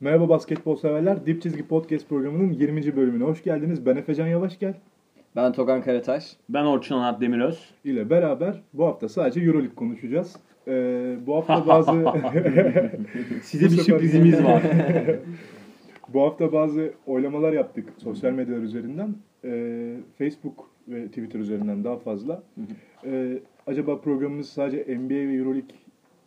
Merhaba basketbol severler. Dip Çizgi Podcast programının 20. bölümüne hoş geldiniz. Ben Efecan Yavaş gel Ben Togan Karataş. Ben Orçun Onat Demiröz. ile beraber bu hafta sadece Euroleague konuşacağız. Ee, bu hafta bazı Size bir sürprizimiz var. bu hafta bazı oylamalar yaptık sosyal medyalar üzerinden. Ee, Facebook ve Twitter üzerinden daha fazla. Ee, acaba programımız sadece NBA ve Euroleague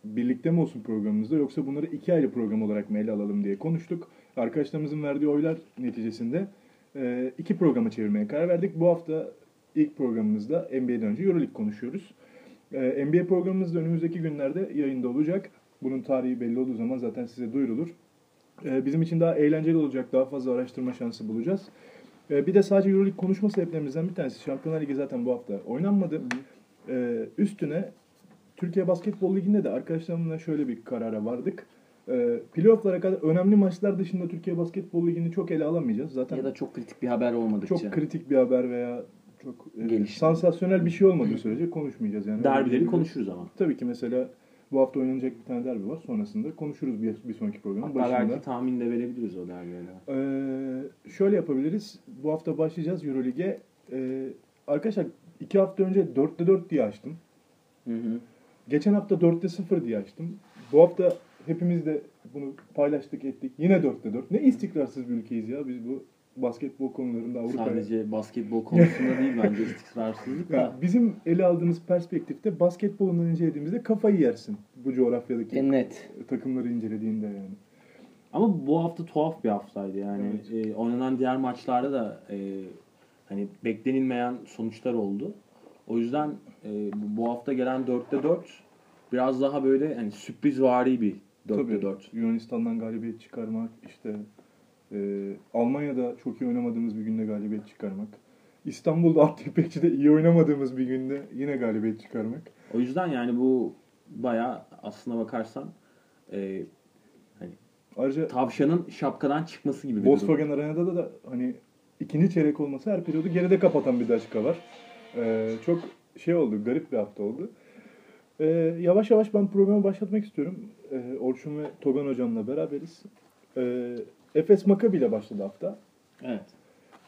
birlikte mi olsun programımızda yoksa bunları iki ayrı program olarak mı ele alalım diye konuştuk. Arkadaşlarımızın verdiği oylar neticesinde e, iki programa çevirmeye karar verdik. Bu hafta ilk programımızda NBA'den önce Euroleague konuşuyoruz. E, NBA programımız da önümüzdeki günlerde yayında olacak. Bunun tarihi belli olduğu zaman zaten size duyurulur. E, bizim için daha eğlenceli olacak, daha fazla araştırma şansı bulacağız. E, bir de sadece Euroleague konuşma sebeplerimizden bir tanesi Şampiyonlar Ligi zaten bu hafta oynanmadı. E, üstüne Türkiye Basketbol Ligi'nde de arkadaşlarımla şöyle bir karara vardık. E, playoff'lara kadar önemli maçlar dışında Türkiye Basketbol Ligi'ni çok ele alamayacağız. Zaten Ya da çok kritik bir haber olmadıkça. çok kritik bir haber veya çok e, sansasyonel bir şey olmadığı sürece konuşmayacağız. Yani Derbileri konuşuruz ama. Tabii ki mesela bu hafta oynanacak bir tane derbi var. Sonrasında konuşuruz bir, bir sonraki programın Hatta başında. belki tahmin de verebiliriz o derbilere. Ee, şöyle yapabiliriz. Bu hafta başlayacağız Euroleague'e. Ee, arkadaşlar iki hafta önce 4'te 4 diye açtım. Hı hı. Geçen hafta 4'te 0 diye açtım. Bu hafta hepimiz de bunu paylaştık ettik. Yine 4'te 4. Ne istikrarsız bir ülkeyiz ya biz bu basketbol konularında Avrupa'ya. Sadece basketbol konusunda değil bence istikrarsızlık Ya da. bizim ele aldığımız perspektifte basketbolunu incelediğimizde kafayı yersin. Bu coğrafyadaki En net. takımları incelediğinde yani. Ama bu hafta tuhaf bir haftaydı yani. Evet. E, oynanan diğer maçlarda da e, hani beklenilmeyen sonuçlar oldu. O yüzden e, bu- hafta gelen 4'te 4 biraz daha böyle hani sürprizvari bir 4'te Tabii 4. Yunanistan'dan galibiyet çıkarmak, işte e, Almanya'da çok iyi oynamadığımız bir günde galibiyet çıkarmak. İstanbul'da İpekçi'de iyi oynamadığımız bir günde yine galibiyet çıkarmak. O yüzden yani bu baya aslına bakarsan e, hani Ayrıca tavşanın şapkadan çıkması gibi bir durum. Volkswagen Arena'da da, da hani ikinci çeyrek olması her periyodu geride kapatan bir dakika var. E, çok şey oldu, garip bir hafta oldu. E, yavaş yavaş ben programa başlatmak istiyorum. E, Orçun ve Togan hocamla beraberiz. E, Efes Maccabi ile başladı hafta. Evet.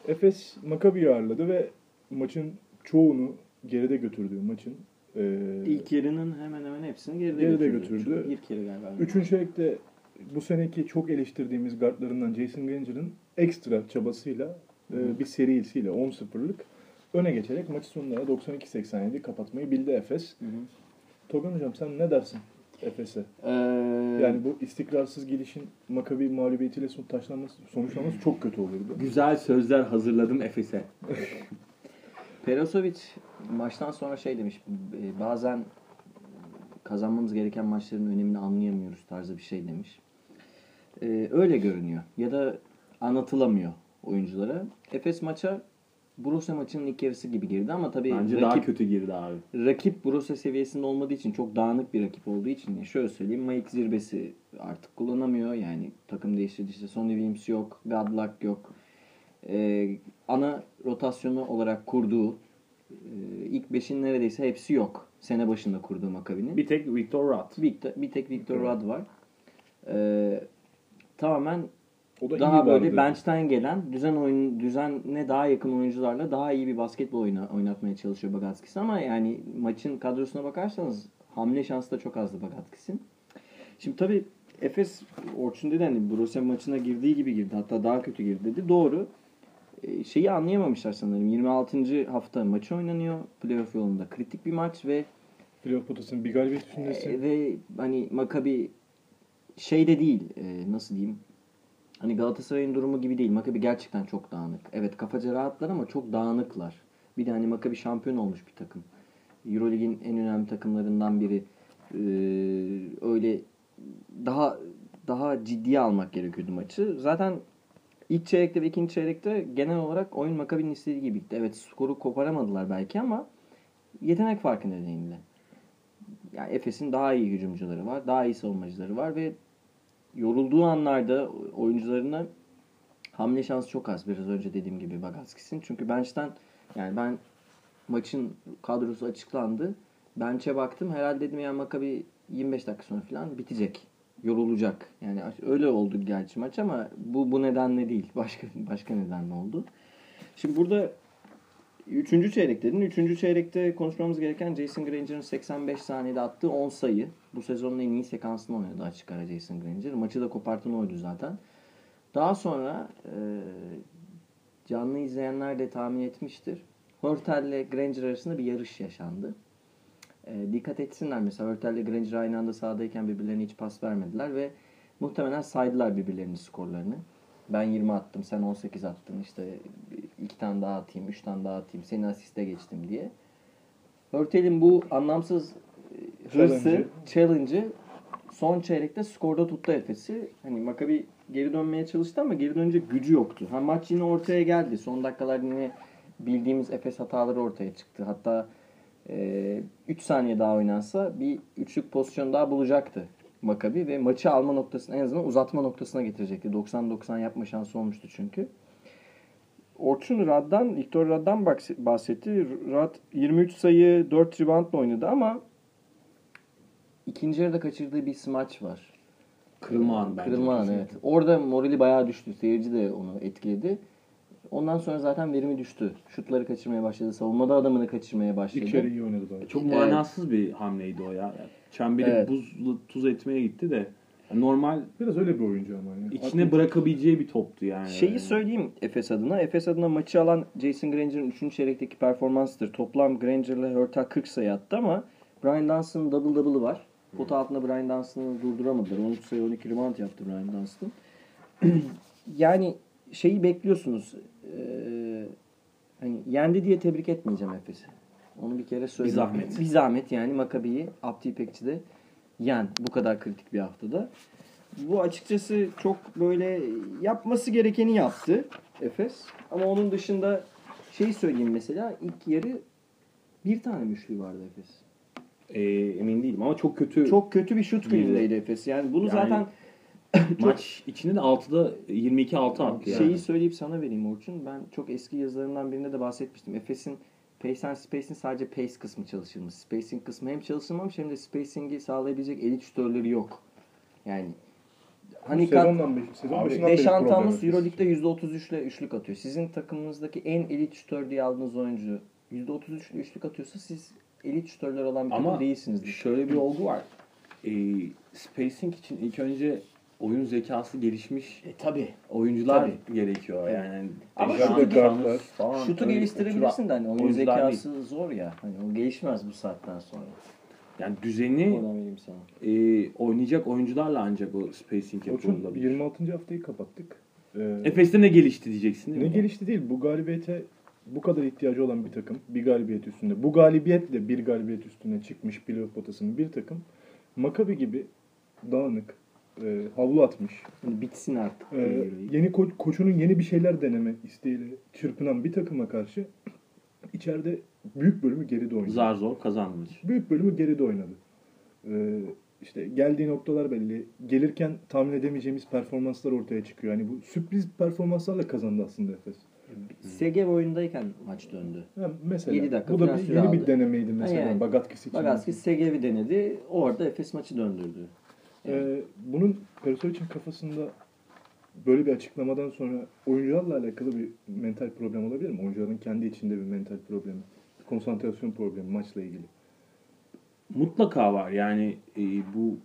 Efes Maccabi'yi ağırladı ve maçın çoğunu geride götürdüğü maçın e, İlk yarının hemen hemen hepsini geride, Geride götürdü. götürdü. İlk yarı galiba. üçüncü çeyrekte bu seneki çok eleştirdiğimiz guardlarından Jason Granger'ın ekstra çabasıyla e, bir serisiyle 10-0'lık öne geçerek maçı sonlara 92-87 kapatmayı bildi Efes. Hı hı. Togan hocam sen ne dersin Efes'e? Ee, Yani bu istikrarsız gelişin Maccabi mağlubiyetiyle son taşlanması, sonuçlanması çok kötü olurdu. Güzel sözler hazırladım Efes'e. Perasovic maçtan sonra şey demiş. e, Bazen kazanmamız gereken maçların önemini anlayamıyoruz tarzı bir şey demiş. Ee, öyle görünüyor. Ya da anlatılamıyor oyunculara. Efes maça Borussia maçının ilk yarısı gibi girdi ama tabii Bence daha kötü girdi abi. rakip Borussia seviyesinde olmadığı için çok dağınık bir rakip olduğu için ya şöyle söyleyeyim Mike zirvesi artık kullanamıyor. Yani takım değiştirdi işte Sonny Williams yok Godluck yok. Ee, ana rotasyonu olarak kurduğu e, ilk beşin neredeyse hepsi yok. Sene başında kurduğu Maccabi'nin. Bir tek Victor Rudd. Victor, bir tek Victor Rudd var. Ee, tamamen O da daha iyi böyle vardı. bench'ten gelen düzen oyun düzenine daha yakın oyuncularla daha iyi bir basketbol oyna, oynatmaya çalışıyor Bagatskis ama yani maçın kadrosuna bakarsanız hamle şansı da çok azdı Bagatskis'in. Şimdi tabii Efes Orçun dedi hani Borussia maçına girdiği gibi girdi. Hatta daha kötü girdi dedi. Doğru. Ee, şeyi anlayamamışlar sanırım. 26. hafta maçı oynanıyor. Playoff yolunda kritik bir maç ve Playoff potasının bir galibiyet üstündesin. e, ve hani Maccabi şey de değil e, nasıl diyeyim hani Galatasaray'ın durumu gibi değil. Maccabi gerçekten çok dağınık. Evet kafaca rahatlar ama çok dağınıklar. Bir de hani Maccabi şampiyon olmuş bir takım. Eurolig'in en önemli takımlarından biri. Ee, öyle daha daha ciddiye almak gerekiyordu maçı. Zaten ilk çeyrekte ve ikinci çeyrekte genel olarak oyun Maccabi'nin istediği gibi gitti. Evet skoru koparamadılar belki ama yetenek farkı nedeniyle yani Efes'in daha iyi hücumcuları var, daha iyi savunmacıları var ve yorulduğu anlarda oyuncularına hamle şansı çok az. Biraz önce dediğim gibi Bagatskis'in. Çünkü bench'ten yani ben maçın kadrosu açıklandı. Bench'e baktım. Herhalde dedim yani Maccabi 25 dakika sonra falan bitecek. yorulacak. Yani öyle oldu gerçi maç ama bu bu nedenle değil. Başka başka nedenle oldu. Şimdi burada Üçüncü çeyrek dedin. Üçüncü çeyrekte konuşmamız gereken Jason Granger'ın 85 saniyede attığı 10 sayı. Bu sezonun en iyi sekansını oynadı açık ara Jason Granger. Maçı da kopartan oydu zaten. Daha sonra e, canlı izleyenler de tahmin etmiştir. Hurtel ile Granger arasında bir yarış yaşandı. E, dikkat etsinler mesela Hurtel ile Granger aynı anda sahadayken birbirlerine hiç pas vermediler ve muhtemelen saydılar birbirlerinin skorlarını. Ben 20 attım, sen 18 attın. İşte iki tane daha atayım, üç tane daha atayım. Senin asiste geçtim diye. Hörtel'in bu anlamsız e, hırsı, challenge'ı son çeyrekte skorda tuttu Efes'i. Hani Makabi geri dönmeye çalıştı ama geri dönünce gücü yoktu. Ha, maç yine ortaya geldi. Son dakikalar yine bildiğimiz Efes hataları ortaya çıktı. Hatta 3 e, saniye daha oynansa bir üçlük pozisyon daha bulacaktı Makabi ve maçı alma noktasına en azından uzatma noktasına getirecekti. 90-90 yapma şansı olmuştu çünkü. Orçun Rad'dan, Victor Rad'dan bahsetti. Rad 23 sayı 4 reboundla oynadı ama ikinci yarıda kaçırdığı bir smaç var. Kırılma an bence. Kırılma an evet. Orada morali bayağı düştü. Seyirci de onu etkiledi. Ondan sonra zaten verimi düştü. Şutları kaçırmaya başladı. Savunmada adamını kaçırmaya başladı. İlk iyi oynadı bayağı. Çok evet. manasız bir hamleydi o ya. Çemberi evet. buzlu tuz etmeye gitti de. Normal biraz öyle bir oyuncu ama. Yani. İçine Atlet... bırakabileceği bir toptu yani. Şeyi söyleyeyim Efes adına. Efes adına maçı alan Jason Granger'ın 3. çeyrekteki performansıdır. Toplam Granger ile Hurtel 40 sayı attı ama Brian Dunson'ın double double'ı var. Pot altında Brian Dunson'ı durduramadılar. 13 sayı 12 rebound yaptı Brian Dunston. yani şeyi bekliyorsunuz. Ee, hani yendi diye tebrik etmeyeceğim Efes'i. Onu bir kere söyleyeyim. Bir zahmet. Bir zahmet yani Makabi'yi Abdi İpekçi'de yen bu kadar kritik bir haftada. Bu açıkçası çok böyle yapması gerekeni yaptı Efes. Ama onun dışında şey söyleyeyim mesela ilk yarı bir tane müşlü vardı Efes. Ee, emin değilim ama çok kötü. Çok kötü bir şut günündeydi Efes. Yani bunu yani, zaten maç içinde de 6'da 22-6 attı yani. Şeyi söyleyip sana vereyim Orçun. Ben çok eski yazılarımdan birinde de bahsetmiştim. Efes'in Pace and Spacing sadece pace kısmı çalışılmış. Spacing kısmı hem çalışılmamış hem de spacing'i sağlayabilecek elit şutörleri yok. Yani hani sezondan beş, sezon Deşantamus Euroleague'de %33 ile üçlük atıyor. Sizin takımınızdaki en elit şutör diye aldığınız oyuncu %33 ile üçlük atıyorsa siz elit şutörler olan bir takım değilsiniz. Ama şöyle bir olgu var. E, spacing için ilk önce oyun zekası gelişmiş e, tabi oyuncular tabii. gerekiyor yani. Ama şutu, şutu geliştirebilirsin de hani oyun zekası değil. zor ya. Hani o gelişmez bu saatten sonra. Yani düzeni e, oynayacak oyuncularla ancak o spacing yapılabilir. 26. haftayı kapattık. Ee, Efes'te ne gelişti diyeceksin değil ne mi? gelişti değil. Bu galibiyete bu kadar ihtiyacı olan bir takım bir galibiyet üstünde. Bu galibiyetle bir galibiyet üstüne çıkmış playoff potasının bir takım. Makabi gibi dağınık, e, havlu atmış. Yani bitsin artık. E, yeni ko- koçunun yeni bir şeyler deneme isteğiyle çırpınan bir takıma karşı içeride büyük bölümü geride oynadı. Zar zor kazanmış. Büyük bölümü geride oynadı. E, işte geldiği noktalar belli. Gelirken tahmin edemeyeceğimiz performanslar ortaya çıkıyor. Yani bu sürpriz performanslarla kazandı aslında Efes. Segev oyundayken maç döndü. Ha, mesela 7 dakika bu da bir, yeni aldı. bir denemeydi mesela yani, Bagatkis için. Bagatkis Segev'i denedi. Orada Efes maçı döndürdü. Ee, bunun Perisovic'in kafasında böyle bir açıklamadan sonra oyuncularla alakalı bir mental problem olabilir mi? Oyuncuların kendi içinde bir mental problemi, konsantrasyon problemi maçla ilgili. Mutlaka var. Yani e, bu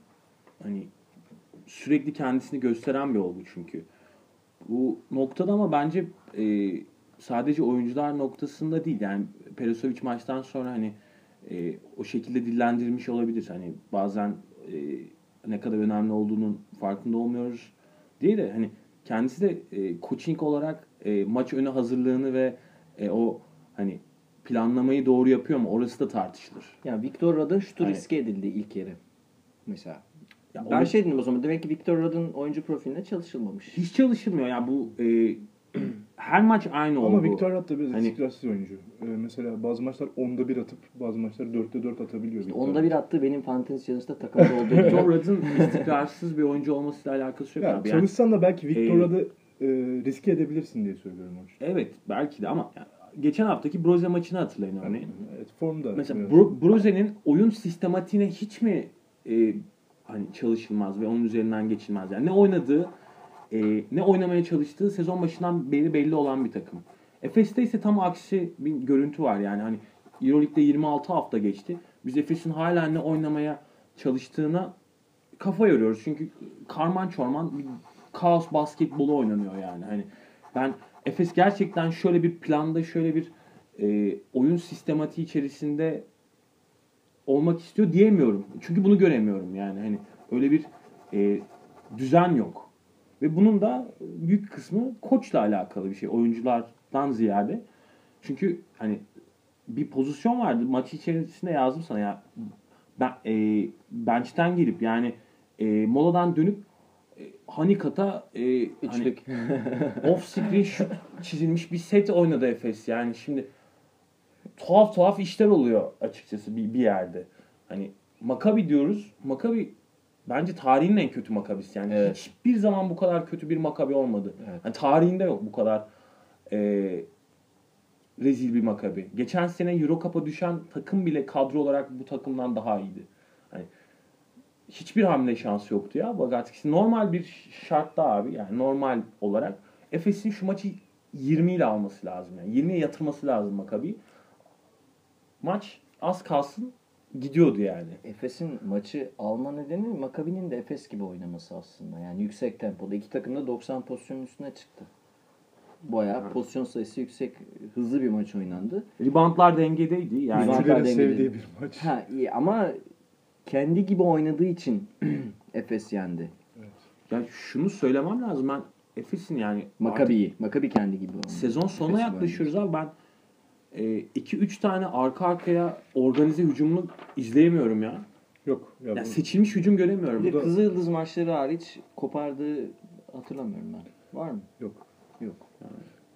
hani sürekli kendisini gösteren bir olgu çünkü. Bu noktada ama bence e, sadece oyuncular noktasında değil. Yani Perisovic maçtan sonra hani e, o şekilde dillendirmiş olabilir. Hani bazen e, ne kadar önemli olduğunun farkında olmuyoruz diye de hani kendisi de e, coaching olarak e, maç önü hazırlığını ve e, o hani planlamayı doğru yapıyor mu? Orası da tartışılır. Ya Victor Rad'ın şutu hani, riske edildi ilk yarı. Mesela. Ya ben onu, şey dedim o zaman. Demek ki Victor Rad'ın oyuncu profiline çalışılmamış. Hiç çalışılmıyor. Ya bu e, her maç aynı oldu. Ama Victor Rudd da biraz hani, istikrarsız oyuncu. Ee, mesela bazı maçlar onda bir atıp bazı maçlar dörtte dört atabiliyor. İşte onda bir attı benim fantezi challenge'da takımda olduğu. Victor Rudd'ın istikrarsız bir oyuncu olmasıyla alakası yok ya, abi. Çalışsan yani, da belki Victor e, Rudd'ı e, riske edebilirsin diye söylüyorum. Hocam. Evet belki de ama yani, geçen haftaki Broze maçını hatırlayın örneğin. Evet formda. Mesela Bro, Broze'nin oyun sistematiğine hiç mi e, hani çalışılmaz ve onun üzerinden geçilmez. Yani ne oynadığı, e, ne oynamaya çalıştığı sezon başından beri belli olan bir takım. Efes'te ise tam aksi bir görüntü var yani hani Euroleague'de 26 hafta geçti. Biz Efes'in hala ne oynamaya çalıştığına kafa yoruyoruz. Çünkü karman çorman bir kaos basketbolu oynanıyor yani. Hani ben Efes gerçekten şöyle bir planda şöyle bir e, oyun sistematiği içerisinde olmak istiyor diyemiyorum. Çünkü bunu göremiyorum yani. Hani öyle bir e, düzen yok. Ve bunun da büyük kısmı koçla alakalı bir şey. Oyunculardan ziyade. Çünkü hani bir pozisyon vardı. Maç içerisinde yazdım sana ya. Ben e, bench'ten gelip yani e, moladan dönüp e, Hanikat'a e, hani off screen şut çizilmiş bir set oynadı Efes. Yani şimdi tuhaf tuhaf işler oluyor açıkçası bir, bir yerde. Hani Makabi diyoruz. Makabi bence tarihin en kötü Makabisi. Yani Evet. hiçbir zaman bu kadar kötü bir Makabi olmadı. Evet. Hani tarihinde yok bu kadar e, rezil bir Makabi. Geçen sene Euro Cup'a düşen takım bile kadro olarak bu takımdan daha iyiydi. Hani hiçbir hamle şansı yoktu ya Bagatkis'in. Normal bir şartta abi yani normal olarak Efes'in şu maçı 20 ile alması lazım. Yani 20'ye yatırması lazım Makabi. Maç az kalsın gidiyordu yani. Efes'in maçı alma nedeni Makabi'nin de Efes gibi oynaması aslında. Yani yüksek tempoda. iki takım da 90 pozisyonun üstüne çıktı. Bayağı pozisyon sayısı yüksek, hızlı bir maç oynandı. Reboundlar dengedeydi. Yani Rebound- Oyuncuların dengeli. sevdiği bir maç. Ha iyi ama kendi gibi oynadığı için Efes yendi. yani şunu söylemem lazım ben Efes'in yani Makabi'yi. Makabi kendi gibi oynadı. sezon sonuna Efes'i yaklaşıyoruz abi ben 2-3 tane arka arkaya organize hücumlu izleyemiyorum ya. Yok. Ya Yani bu- seçilmiş hücum göremiyorum. Bir de da- Kızılyıldız maçları hariç kopardığı hatırlamıyorum ben. Var mı? yok. Yok.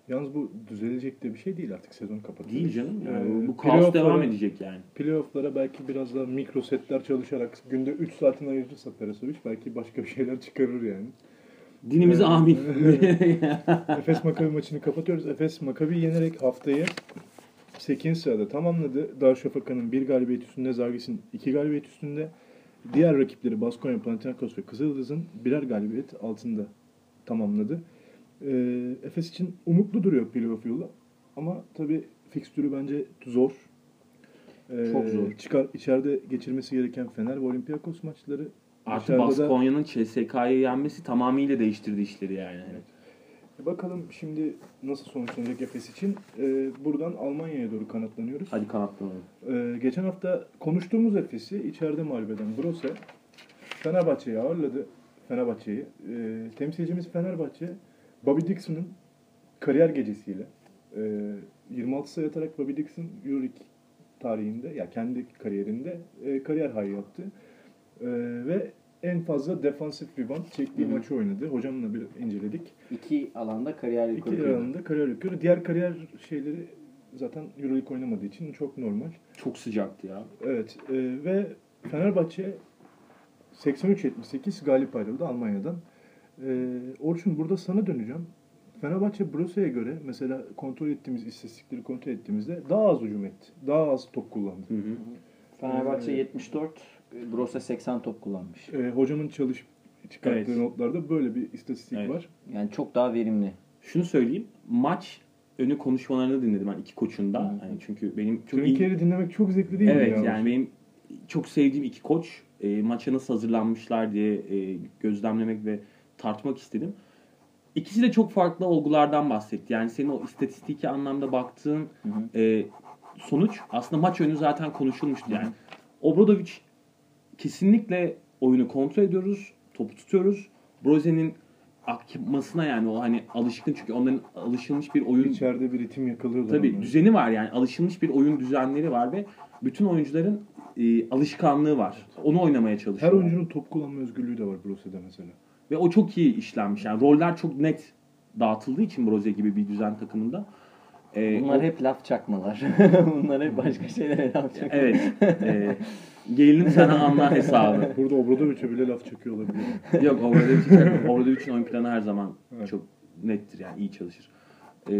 Yalnız bu düzelecek de bir şey değil artık sezon kapatılıyor. Değil canım. Yani Ee, bu kaos devam edecek yani. Playoff'lara belki biraz daha mikro setler çalışarak günde 3 saatini ayırırsa Perasovic belki başka bir şeyler çıkarır yani. Dinimize Evet. amin. Efes Makabi maçını kapatıyoruz. Efes Makabi yenerek haftayı 8. sırada tamamladı. Darüşşafaka'nın bir galibiyet üstünde, Zargis'in iki galibiyet üstünde. Diğer rakipleri Baskonya, Panathinaikos ve Kızıldız'ın birer galibiyet altında tamamladı. Ee, Efes için umutlu duruyor playoff yolu. Ama tabii fikstürü bence zor. Ee, Çok zor. Çıkar, içeride geçirmesi gereken Fener ve Olympiakos maçları. Artı dışarıda da- Baskonya'nın CSK'yı yenmesi tamamıyla değiştirdi işleri yani. E Bakalım şimdi nasıl sonuçlanacak Efes için. Ee, buradan Almanya'ya doğru kanatlanıyoruz. Hadi kanatlanalım. Ee, geçen hafta konuştuğumuz Efes'i içeride mağlup eden Brose Fenerbahçe'yi ağırladı. Fenerbahçe'yi. Ee, temsilcimiz Fenerbahçe Bobby Dixon'ın kariyer gecesiyle e, 26 sayı atarak Bobby Dixon Euroleague tarihinde ya kendi kariyerinde e, kariyer high yaptı. E, ve en fazla defansif rebound çektiği Hı hı. maçı oynadı. Hocamla bir inceledik. İki alanda kariyer İki rekoru kırdı. arasında kariyer rekoru. Diğer kariyer şeyleri zaten Euroleague oynamadığı için çok normal. Çok sıcaktı ya. Evet e, ve Fenerbahçe 83-78 galip ayrıldı Almanya'dan. E, Orçun burada sana döneceğim. Fenerbahçe Brose'ye göre mesela kontrol ettiğimiz istatistikleri kontrol ettiğimizde daha az hücum etti. Daha az top kullandı. Hı hı. Fenerbahçe Ee, 74, Brose 80 top kullanmış. E, hocamın çalış çıkarttığı Evet. notlarda böyle bir istatistik Evet. var. Yani çok daha verimli. Şunu söyleyeyim. Maç önü konuşmalarını dinledim ben iki koçun da. Yani çünkü benim çok iyi... Seninkileri dinlemek çok zevkli değil mi Evet ya? yani benim çok sevdiğim iki koç e, maça nasıl hazırlanmışlar diye e, gözlemlemek ve tartmak istedim. İkisi de çok farklı olgulardan bahsetti. Yani senin o istatistiki anlamda baktığın Hı hı. e, sonuç aslında maç önü zaten konuşulmuştu. Yani Obradovic kesinlikle oyunu kontrol ediyoruz, topu tutuyoruz. Broze'nin akmasına yani o hani alışkın çünkü onların alışılmış bir oyun İçeride bir ritim yakalıyorlar. Tabii onları. düzeni var yani alışılmış bir oyun düzenleri var ve bütün oyuncuların e, alışkanlığı var. Onu oynamaya Her çalışıyorlar. oyuncunun top kullanma özgürlüğü de var Brose'de mesela. Ve o çok iyi işlenmiş. Yani roller çok net dağıtıldığı için Broze gibi bir düzen takımında. E, Bunlar o- hep laf çakmalar. Bunlar hep başka şeylere laf çakmalar. Evet. E, gelinim sana anla hesabı. Burada Obradovic'e bile laf çakıyor olabilir. Yok Obradovic'in Obradovic'in oyun planı her zaman Evet. çok nettir yani iyi çalışır. E,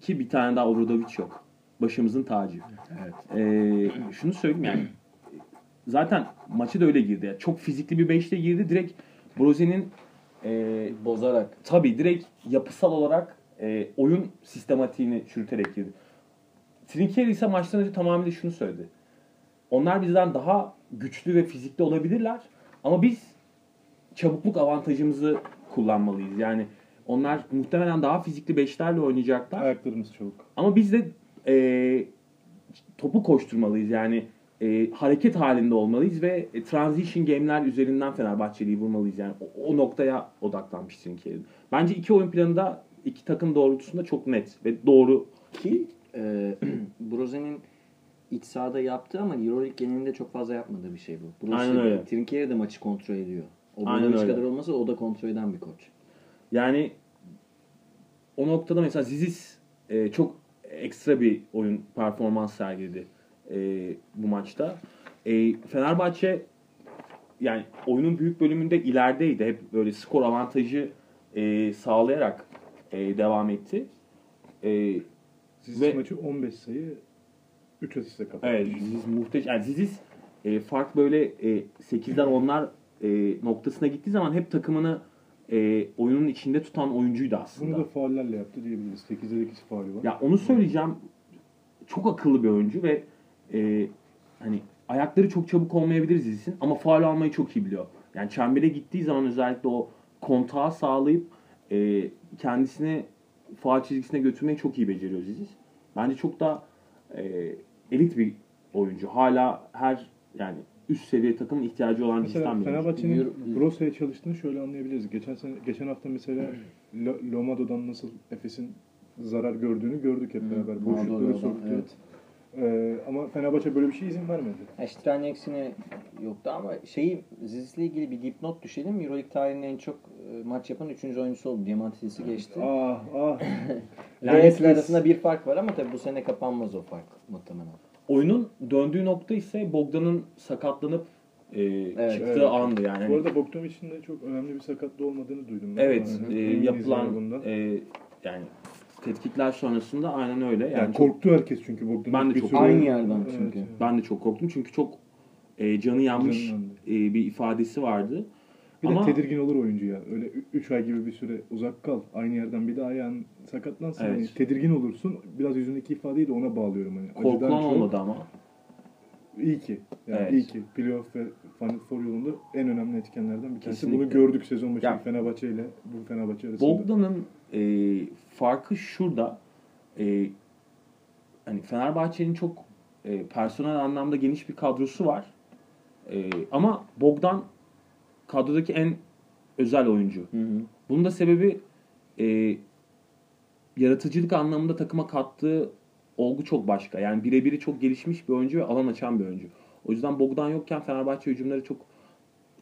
ki bir tane daha Obradovic yok. Başımızın tacı. Evet. Ee, şunu söyleyeyim yani zaten maçı da öyle girdi. Yani çok fizikli bir beşle girdi. Direkt Broze'nin e, Bozarak. tabii direkt yapısal olarak e, oyun sistematiğini çürüterek girdi. Trinkieri ise maçtan önce tamamıyla şunu söyledi. Onlar bizden daha güçlü ve fizikli olabilirler ama biz çabukluk avantajımızı kullanmalıyız. Yani onlar muhtemelen daha fizikli beşlerle oynayacaklar. Ayaklarımız çabuk. Ama biz de e, topu koşturmalıyız. Yani e, hareket halinde olmalıyız ve e, transition game'ler üzerinden Fenerbahçeli'yi vurmalıyız. Yani o, o noktaya odaklanmış Trinkieri. Bence iki oyun planı da iki takım doğrultusunda çok net ve doğru. Ki e, Broze'nin iç sahada yaptığı ama Euroleague genelinde çok fazla yapmadığı bir şey bu. Broze, Aynen öyle. Trinkieri de maçı kontrol ediyor. O Aynen öyle. kadar olmasa o da kontrol eden bir koç. Yani o noktada mesela Zizis e, çok ekstra bir oyun performans sergiledi e, bu maçta. E, Fenerbahçe yani oyunun büyük bölümünde ilerideydi. Hep böyle skor avantajı e, sağlayarak e, devam etti. E, Siz Ve- maçı 15 sayı 3 asiste kapatmış. Evet, Ziziz muhteşem. Yani Ziziz e, fark böyle e, 8'den 10'lar e, noktasına gittiği zaman hep takımını e, oyunun içinde tutan oyuncuydu aslında. Bunu da faullerle yaptı diyebiliriz. 8'de 8 faulü var. Ya onu söyleyeceğim. Çok akıllı bir oyuncu ve e, hani ayakları çok çabuk olmayabilir Zizis'in ama faul almayı çok iyi biliyor. Yani çembere gittiği zaman özellikle o kontağı sağlayıp e, kendisini faul çizgisine götürmeyi çok iyi beceriyor Ziziz. Bence çok da e, elit bir oyuncu. Hala her yani üst seviye takımın ihtiyacı olan Mesela bir. Fenerbahçe'nin Brosa'ya çalıştığını şöyle anlayabiliriz. Geçen sene, geçen hafta mesela Lo- Lomado'dan nasıl Efes'in zarar gördüğünü gördük hep beraber. Boşlukları soktu. evet. Ee, ama Fenerbahçe böyle bir şey izin vermedi. Ya işte eksiğine yoktu ama şeyi Zizis'le ilgili bir dipnot düşelim. Euroleague tarihinin en çok e, maç yapan 3. oyuncusu oldu. Diamantidis'i geçti. Ah ah. Lanetle arasında bir fark var ama tabii bu sene kapanmaz o fark muhtemelen. Oyunun döndüğü nokta ise Bogdan'ın sakatlanıp e, çıktığı evet. andı yani. Bu arada Bogdanovic'in de çok önemli bir sakatlığı olmadığını duydum. ben. Evet, Yani e, yapılan yani e, yani tetkikler sonrasında aynen öyle. Yani, yani çok- korktu herkes çünkü Bogdanovic Ben de bir çok- süre- Aynı yerden Evet, çünkü. evet. ben de çok korktum çünkü çok e, canı yanmış e, bir ifadesi vardı. Bir Ama de tedirgin olur oyuncu ya. Öyle 3 ay gibi bir süre uzak kal. Aynı yerden bir daha ayağın sakatlansın. Evet. Hani tedirgin olursun. Biraz yüzündeki ifadeyi de ona bağlıyorum. Hani. Acıdan korkulan çok- olmadı ama. İyi ki. Yani Evet. iyi ki. Playoff ve Final Four yolunda en önemli etkenlerden bir tanesi. Kesinlikle. Bunu gördük sezon başı Fenerbahçe ile bu Fenerbahçe arasında. Bogdan'ın e, farkı şurada. E, hani Fenerbahçe'nin çok e, personel anlamda geniş bir kadrosu var. E, ama Bogdan kadrodaki en özel oyuncu. Hı hı. Bunun da sebebi e, yaratıcılık anlamında takıma kattığı olgu çok başka. Yani birebiri çok gelişmiş bir oyuncu ve alan açan bir oyuncu. O yüzden Bogdan yokken Fenerbahçe hücumları çok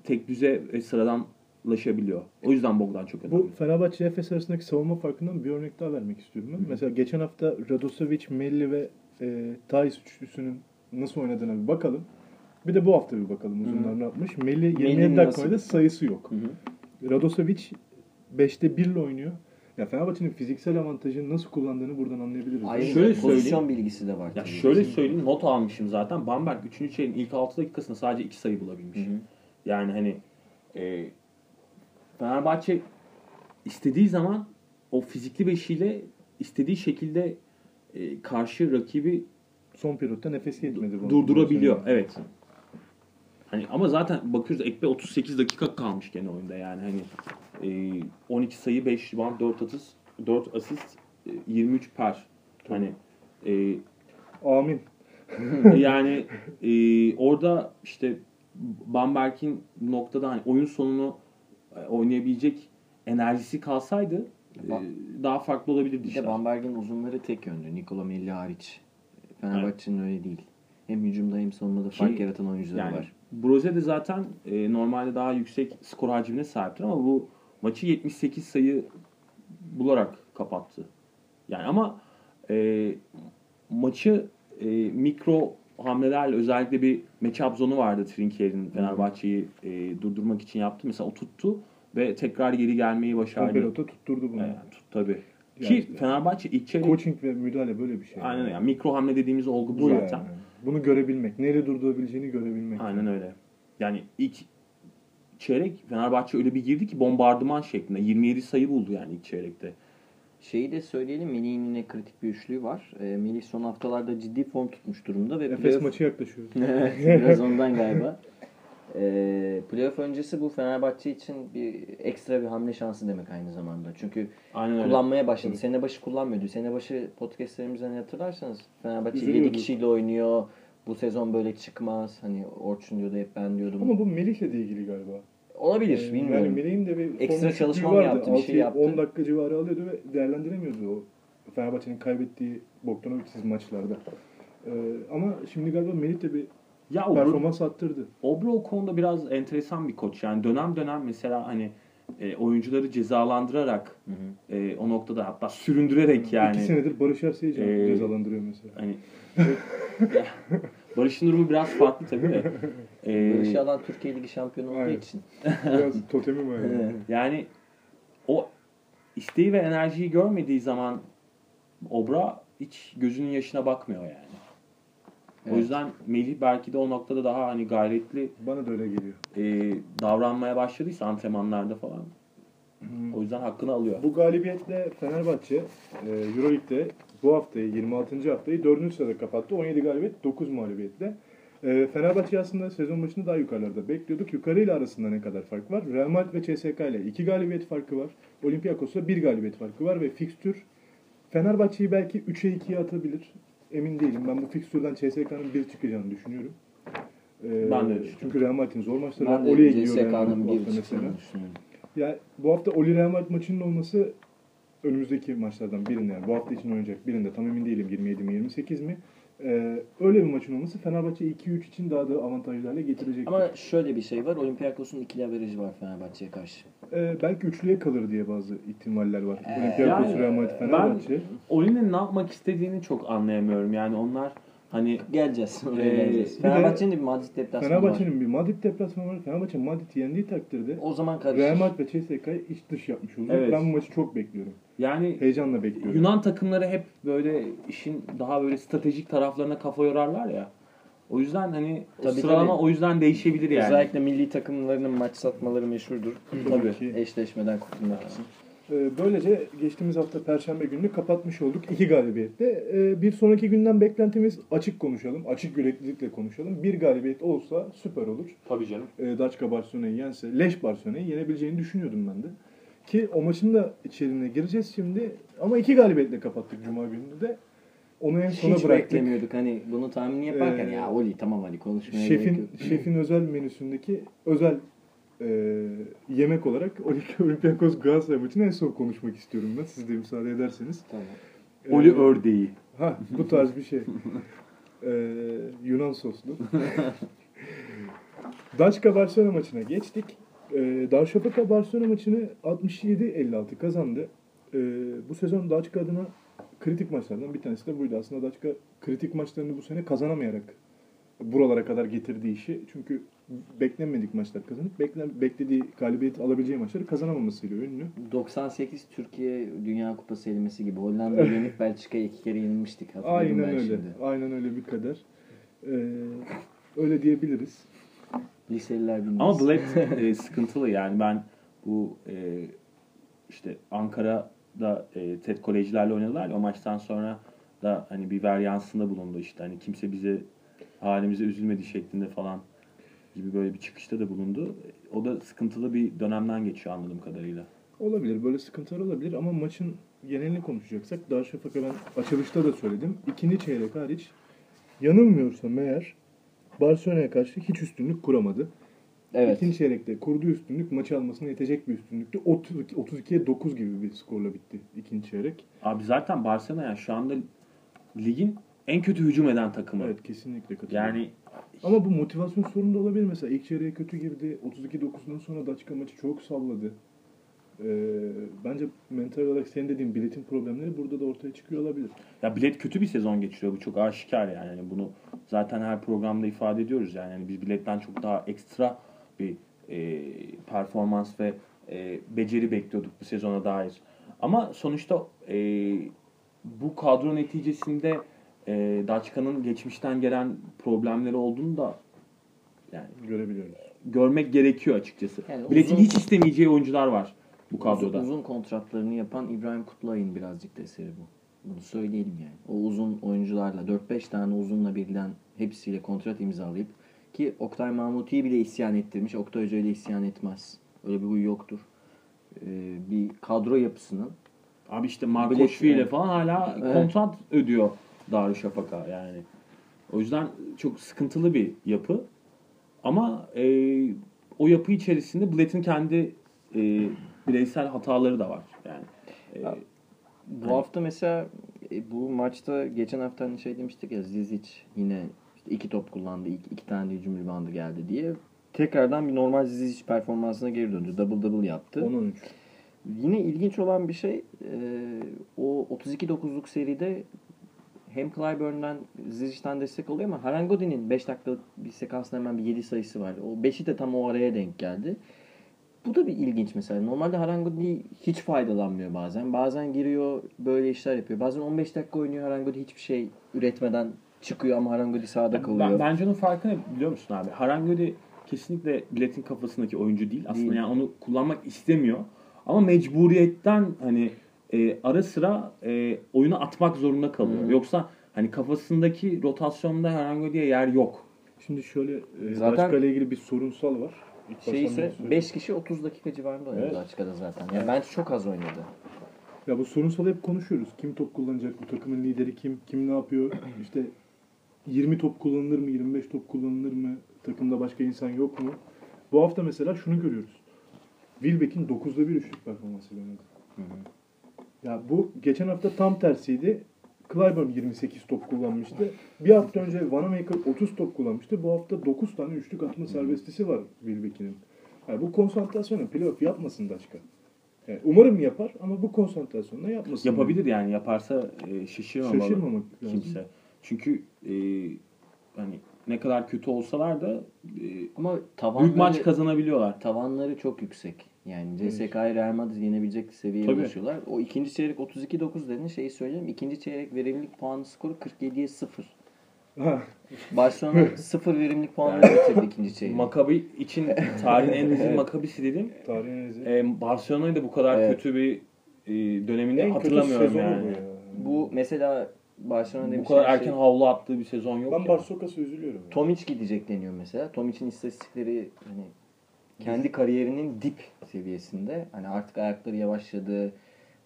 tek düze ve sıradanlaşabiliyor. O yüzden Bogdan çok önemli. Bu Fenerbahçe Efes arasındaki savunma farkından bir örnek daha vermek istiyorum ben. Mesela geçen hafta Radosevic, Melli ve e, Thais üçlüsünün nasıl oynadığına bir bakalım. Bir de bu hafta bir bakalım uzunlar ne yapmış. Melli 27 Melli'nin dakika nasıl? oynadı sayısı yok. Hı hı. Radosevic 5'te 1 ile oynuyor. Ya Fenerbahçe'nin fiziksel avantajını nasıl kullandığını buradan anlayabiliriz. Ayrıca Şöyle pozisyon söyleyeyim. bilgisi de var. Ya tabii. şöyle söyleyeyim not almışım zaten. Bamberg 3. çeyreğin ilk 6 dakikasında sadece 2 sayı bulabilmiş. Hı hı. Yani hani e, Fenerbahçe istediği zaman o fizikli beşiyle istediği şekilde e, karşı rakibi Son periyotta nefes yetmedi. durdurabiliyor. Evet. Hani ama zaten bakıyoruz Ekpe 38 dakika kalmış gene oyunda yani hani e, 12 sayı 5 rebound 4 asist 4 asist e, 23 per. Hani e, Amin. yani e, orada işte Bamberg'in noktada hani oyun sonunu e, oynayabilecek enerjisi kalsaydı e, Bak- daha farklı olabilirdi de Bamberg'in uzunları tek yönlü. Nikola Melli hariç. Fenerbahçe'nin öyle değil. Hem hücumda hem savunmada Ki- fark yaratan oyuncuları Yani var. Broze de zaten e, normalde daha yüksek skor hacmine sahiptir ama bu maçı 78 sayı bularak kapattı. Yani ama e, maçı e, mikro hamlelerle özellikle bir matchup zonu vardı Trinkier'in Fenerbahçe'yi e, durdurmak için yaptı. Mesela o tuttu ve tekrar geri gelmeyi başardı. periyotta tutturdu bunu. Evet, tut tabii. Yani Ki işte- Fenerbahçe ilk çeyrek Coaching ve müdahale böyle bir şey. aynen yani mikro hamle dediğimiz olgu bu, Bu zaten. yani. Bunu görebilmek. Neyle durdurabileceğini görebilmek. Aynen öyle. Yani ilk çeyrek Fenerbahçe öyle bir girdi ki bombardıman şeklinde. 27 sayı buldu yani ilk çeyrekte. Şeyi de söyleyelim Melih'in yine kritik bir üçlüğü var. E, Melih son haftalarda ciddi form tutmuş durumda ve Efes playoff- maçı yaklaşıyor. Evet, biraz ondan galiba. E, playoff öncesi bu Fenerbahçe için bir ekstra bir hamle şansı demek aynı zamanda. Çünkü Aynen öyle. kullanmaya başladı. Sene başı kullanmıyordu. Sene başı podcastlerimizden hatırlarsanız Fenerbahçe 7 Üzülüyorduk. kişiyle oynuyor. Bu sezon böyle çıkmaz. Hani Orçun diyordu hep ben diyordum. Ama bu Melih'le de ilgili galiba. Olabilir Ee, bilmiyorum. Yani Melih'in de bir Ekstra çalışma mı vardı. yaptı, bir şey 6-10 yaptı. dakika civarı alıyordu ve değerlendiremiyordu o Fenerbahçe'nin kaybettiği Bogdanovic'siz maçlarda. Ee, ama şimdi galiba Melih de bir Ya o performans attırdı. Obra o konuda biraz enteresan bir koç. Yani dönem dönem mesela hani e, oyuncuları cezalandırarak Hı hı. e, o noktada hatta süründürerek yani İki senedir Barış Ersey'i Ee, cezalandırıyor mesela. hani Barış'ın durumu biraz farklı tabii de. E, Barış'ı alan Türkiye Ligi şampiyonu olduğu Aynen. için. Biraz totemi var yani. yani o isteği ve enerjiyi görmediği zaman Obra hiç gözünün yaşına bakmıyor yani. O Evet. yüzden Melih belki de o noktada daha hani gayretli Bana da öyle geliyor. e, davranmaya başladıysa antrenmanlarda falan. O yüzden hakkını alıyor. Bu galibiyetle Fenerbahçe e, Euroleague'de bu haftayı 26. haftayı 4. sırada kapattı. 17 galibiyet 9 mağlubiyetle. E, Fenerbahçe aslında sezon başında daha yukarılarda bekliyorduk. Yukarıyla arasında ne kadar fark var? Real Madrid ve CSK ile 2 galibiyet farkı var. Olympiakos'la 1 galibiyet farkı var ve fikstür Fenerbahçe'yi belki 3'e 2'ye atabilir. Emin değilim. Ben bu fikstürden CSK'nın 1 çıkacağını düşünüyorum. E, Ben de düşünüyorum. Çünkü Real Madrid'in zor maçları var. Ben Oli'ye de gidiyor Real Madrid CSK'nın bu bir hafta çıktığını düşünüyorum. ya bu hafta Oli Real Madrid maçının olması önümüzdeki maçlardan birinde yani bu hafta için oynayacak birinde tam emin değilim 27 mi 28 mi. Ee, öyle bir maçın olması Fenerbahçe 2-3 için daha da avantajlı hale getirecek. Ama şöyle bir şey var. Olympiakos'un ikili averajı var Fenerbahçe'ye karşı. Ee, belki üçlüye kalır diye bazı ihtimaller var. Ee, Olympiakos, yani Real Madrid, ben- Fenerbahçe. Oli'nin ne yapmak istediğini çok anlayamıyorum. Yani onlar hani Geleceğiz. Oraya Ee, geleceğiz. Fenerbahçe'nin de bir Madrid deplasmanı var. Fenerbahçe'nin bir Madrid deplasmanı var. Fenerbahçe Madrid'i yendiği takdirde O zaman karışır. Real Madrid ve CSK'yı iç dış yapmış olacak. Evet. Ben bu maçı çok bekliyorum. Yani Heyecanla bekliyorum. Yunan takımları hep böyle işin daha böyle stratejik taraflarına kafa yorarlar ya. O yüzden hani Tabii, sıralama tabii. o yüzden değişebilir yani. Özellikle milli takımlarının maç satmaları meşhurdur. Tabii ki. Eşleşmeden kurtulmak için. Ee, Böylece geçtiğimiz hafta Perşembe gününü kapatmış olduk. iki galibiyetle. Ee, Bir sonraki günden beklentimiz açık konuşalım. Açık yüreklilikle konuşalım. Bir galibiyet olsa süper olur. Tabii canım. Ee, Daçka Barcelona'yı yense, Leş Barcelona'yı yenebileceğini düşünüyordum ben de. Ki o maçın da içeriğine gireceğiz şimdi. Ama iki galibiyetle kapattık Cuma gününü de. Onu en sona Hiç bıraktık. beklemiyorduk. Hani bunu tahmini yaparken Ee, ya Oli tamam hadi konuşmaya gerek Şefin, yok. şefin özel menüsündeki özel e, yemek olarak Olympiakos Galatasaray maçını en son konuşmak istiyorum ben. Siz de müsaade ederseniz. Tamam. Oli Ee, ördeği. Ha bu tarz bir şey. Ee, Yunan soslu. Daçka Barcelona maçına geçtik. Ee, Darüşşafaka Barcelona maçını 67-56 kazandı. Ee, bu sezon Daçka adına kritik maçlardan bir tanesi de buydu. Aslında Daçka kritik maçlarını bu sene kazanamayarak buralara kadar getirdiği işi. Çünkü beklenmedik maçlar kazanıp beklen, beklediği galibiyet alabileceği maçları kazanamamasıyla ünlü. 98 Türkiye Dünya Kupası elmesi gibi Hollanda'yı yenip Belçika'ya iki kere yenilmiştik. Aynen öyle. şimdi. Aynen öyle bir kader. Ee, öyle diyebiliriz. Liseliler bilmez. Ama Black e, sıkıntılı yani ben bu e, işte Ankara'da e, TED kolejlerle oynadılar o maçtan sonra da hani bir varyansında bulundu işte hani kimse bize halimize üzülmedi şeklinde falan gibi böyle bir çıkışta da bulundu. O da sıkıntılı bir dönemden geçiyor anladığım kadarıyla. Olabilir. Böyle sıkıntılar olabilir ama maçın genelini konuşacaksak Darüşşafaka ben açılışta da söyledim. İkinci çeyrek hariç yanılmıyorsam eğer Barcelona'ya karşı hiç üstünlük kuramadı. Evet. İkinci çeyrekte kurduğu üstünlük maçı almasına yetecek bir üstünlüktü. 32 32'ye 9 gibi bir skorla bitti ikinci çeyrek. Abi zaten Barcelona yani şu anda ligin en kötü hücum eden takımı. Evet kesinlikle katılıyorum. Yani Ama bu motivasyon sorunu da olabilir. Mesela ilk çeyreğe kötü girdi. 32-9'dan sonra Daçka maçı çok salladı. Ee, bence mental olarak senin dediğin biletin problemleri burada da ortaya çıkıyor olabilir. Ya bilet kötü bir sezon geçiriyor. Bu çok aşikar yani. Yani bunu zaten her programda ifade ediyoruz yani. yani biz biletten çok daha ekstra bir e, performans ve e, beceri bekliyorduk bu sezona dair. Ama sonuçta e, bu kadro neticesinde e, Daçka'nın geçmişten gelen problemleri olduğunu da yani Görebiliyoruz. görmek gerekiyor açıkçası. Yani Biletin uzun- hiç istemeyeceği oyuncular var bu kadroda. Uzun, uzun kontratlarını yapan İbrahim Kutluay'ın birazcık da eseri bu. Bunu söyleyelim yani. O uzun oyuncularla 4-5 tane uzunla birden hepsiyle kontrat imzalayıp ki Oktay Mahmuti'yi bile isyan ettirmiş. Oktay Hoca ile isyan etmez. Öyle bir huy yoktur. Ee, bir kadro yapısının Abi işte Marco Bilet- Şvi ile falan hala Evet. kontrat ödüyor Darüşşafaka yani. O yüzden çok sıkıntılı bir yapı. Ama e, o yapı içerisinde Blatt'in kendi e, bireysel hataları da var. Yani e, Bu hafta mesela e, bu maçta geçen hafta hani şey demiştik ya Zizic yine işte iki top kullandı. iki, iki tane de hücum ribandı geldi diye. Tekrardan bir normal Zizic performansına geri döndü. Double double yaptı. 10-13. Yine ilginç olan bir şey e, o 32-9'luk seride hem Clyburn'dan Zizic'den destek oluyor ama Harangodi'nin 5 dakikalık bir sekansında hemen bir 7 sayısı var. O 5'i de tam o araya denk geldi. Bu da bir ilginç mesela. Normalde Harangodi hiç faydalanmıyor bazen. Bazen giriyor böyle işler yapıyor. Bazen 15 dakika oynuyor Harangodi hiçbir şey üretmeden çıkıyor ama Harangodi sahada kalıyor. ben, bence onun farkı ne biliyor musun abi? Harangöde kesinlikle Blatt'in kafasındaki oyuncu değil. Aslında Değil. yani onu kullanmak istemiyor. Ama mecburiyetten hani e, ara sıra e, oyunu atmak zorunda kalıyor. Hı. Yoksa hani kafasındaki rotasyonda Harangöde'ye yer yok. Şimdi şöyle e, Zaten- ile ilgili bir sorunsal var. Şey ise bunu söyleyeyim. 5 kişi 30 dakika civarında oynadı Evet. açıkçası zaten. Yani bence çok az oynadı. Ya bu sorunsalı hep konuşuyoruz. Kim top kullanacak? Bu takımın lideri kim? Kim ne yapıyor? İşte 20 top kullanılır mı? 25 top kullanılır mı? Takımda başka insan yok mu? Bu hafta mesela şunu görüyoruz. Wilbeck'in 9'da bir üçlük performansıyla oynadı. Ya bu geçen hafta tam tersiydi. Clyburn 28 top kullanmıştı. Bir hafta önce Wanamaker 30 top kullanmıştı. Bu hafta 9 tane üçlük atma serbestisi var Wilbeck'in. Yani bu konsantrasyonu playoff yapmasın Daçka. Yani umarım yapar ama bu konsantrasyonla yapmasın. Yapabilir yani yaparsa e, şaşırmamalı Şaşırmamak lazım. kimse. Çünkü e, hani ne kadar kötü olsalar da e, Ama tavanları, büyük maç kazanabiliyorlar. tavanları çok yüksek. Yani CSK'yı Real Madrid yenebilecek seviyeye Tabii. ulaşıyorlar. O ikinci çeyrek 32-9 dedin şeyi söyleyeyim. İkinci çeyrek verimlilik puanı skoru 47'ye 0. Ha, Barcelona 0 verimlilik puanla bitirdi ikinci çeyrek. Makabi için tarihin en rezil Makabisi dedim. tarihin en rezil. E, Barcelona'yı da bu kadar Evet. kötü bir e, döneminde En kötü hatırlamıyorum sezonu yani. bu ya. Bu mesela Barcelona Bu demiş kadar şey- erken havlu attığı bir sezon yok. Ben ya. Barsokas'a üzülüyorum. ya. Tomic gidecek deniyor mesela. Tomic'in istatistikleri hani kendi kariyerinin dip seviyesinde. Hani artık ayakları yavaşladı,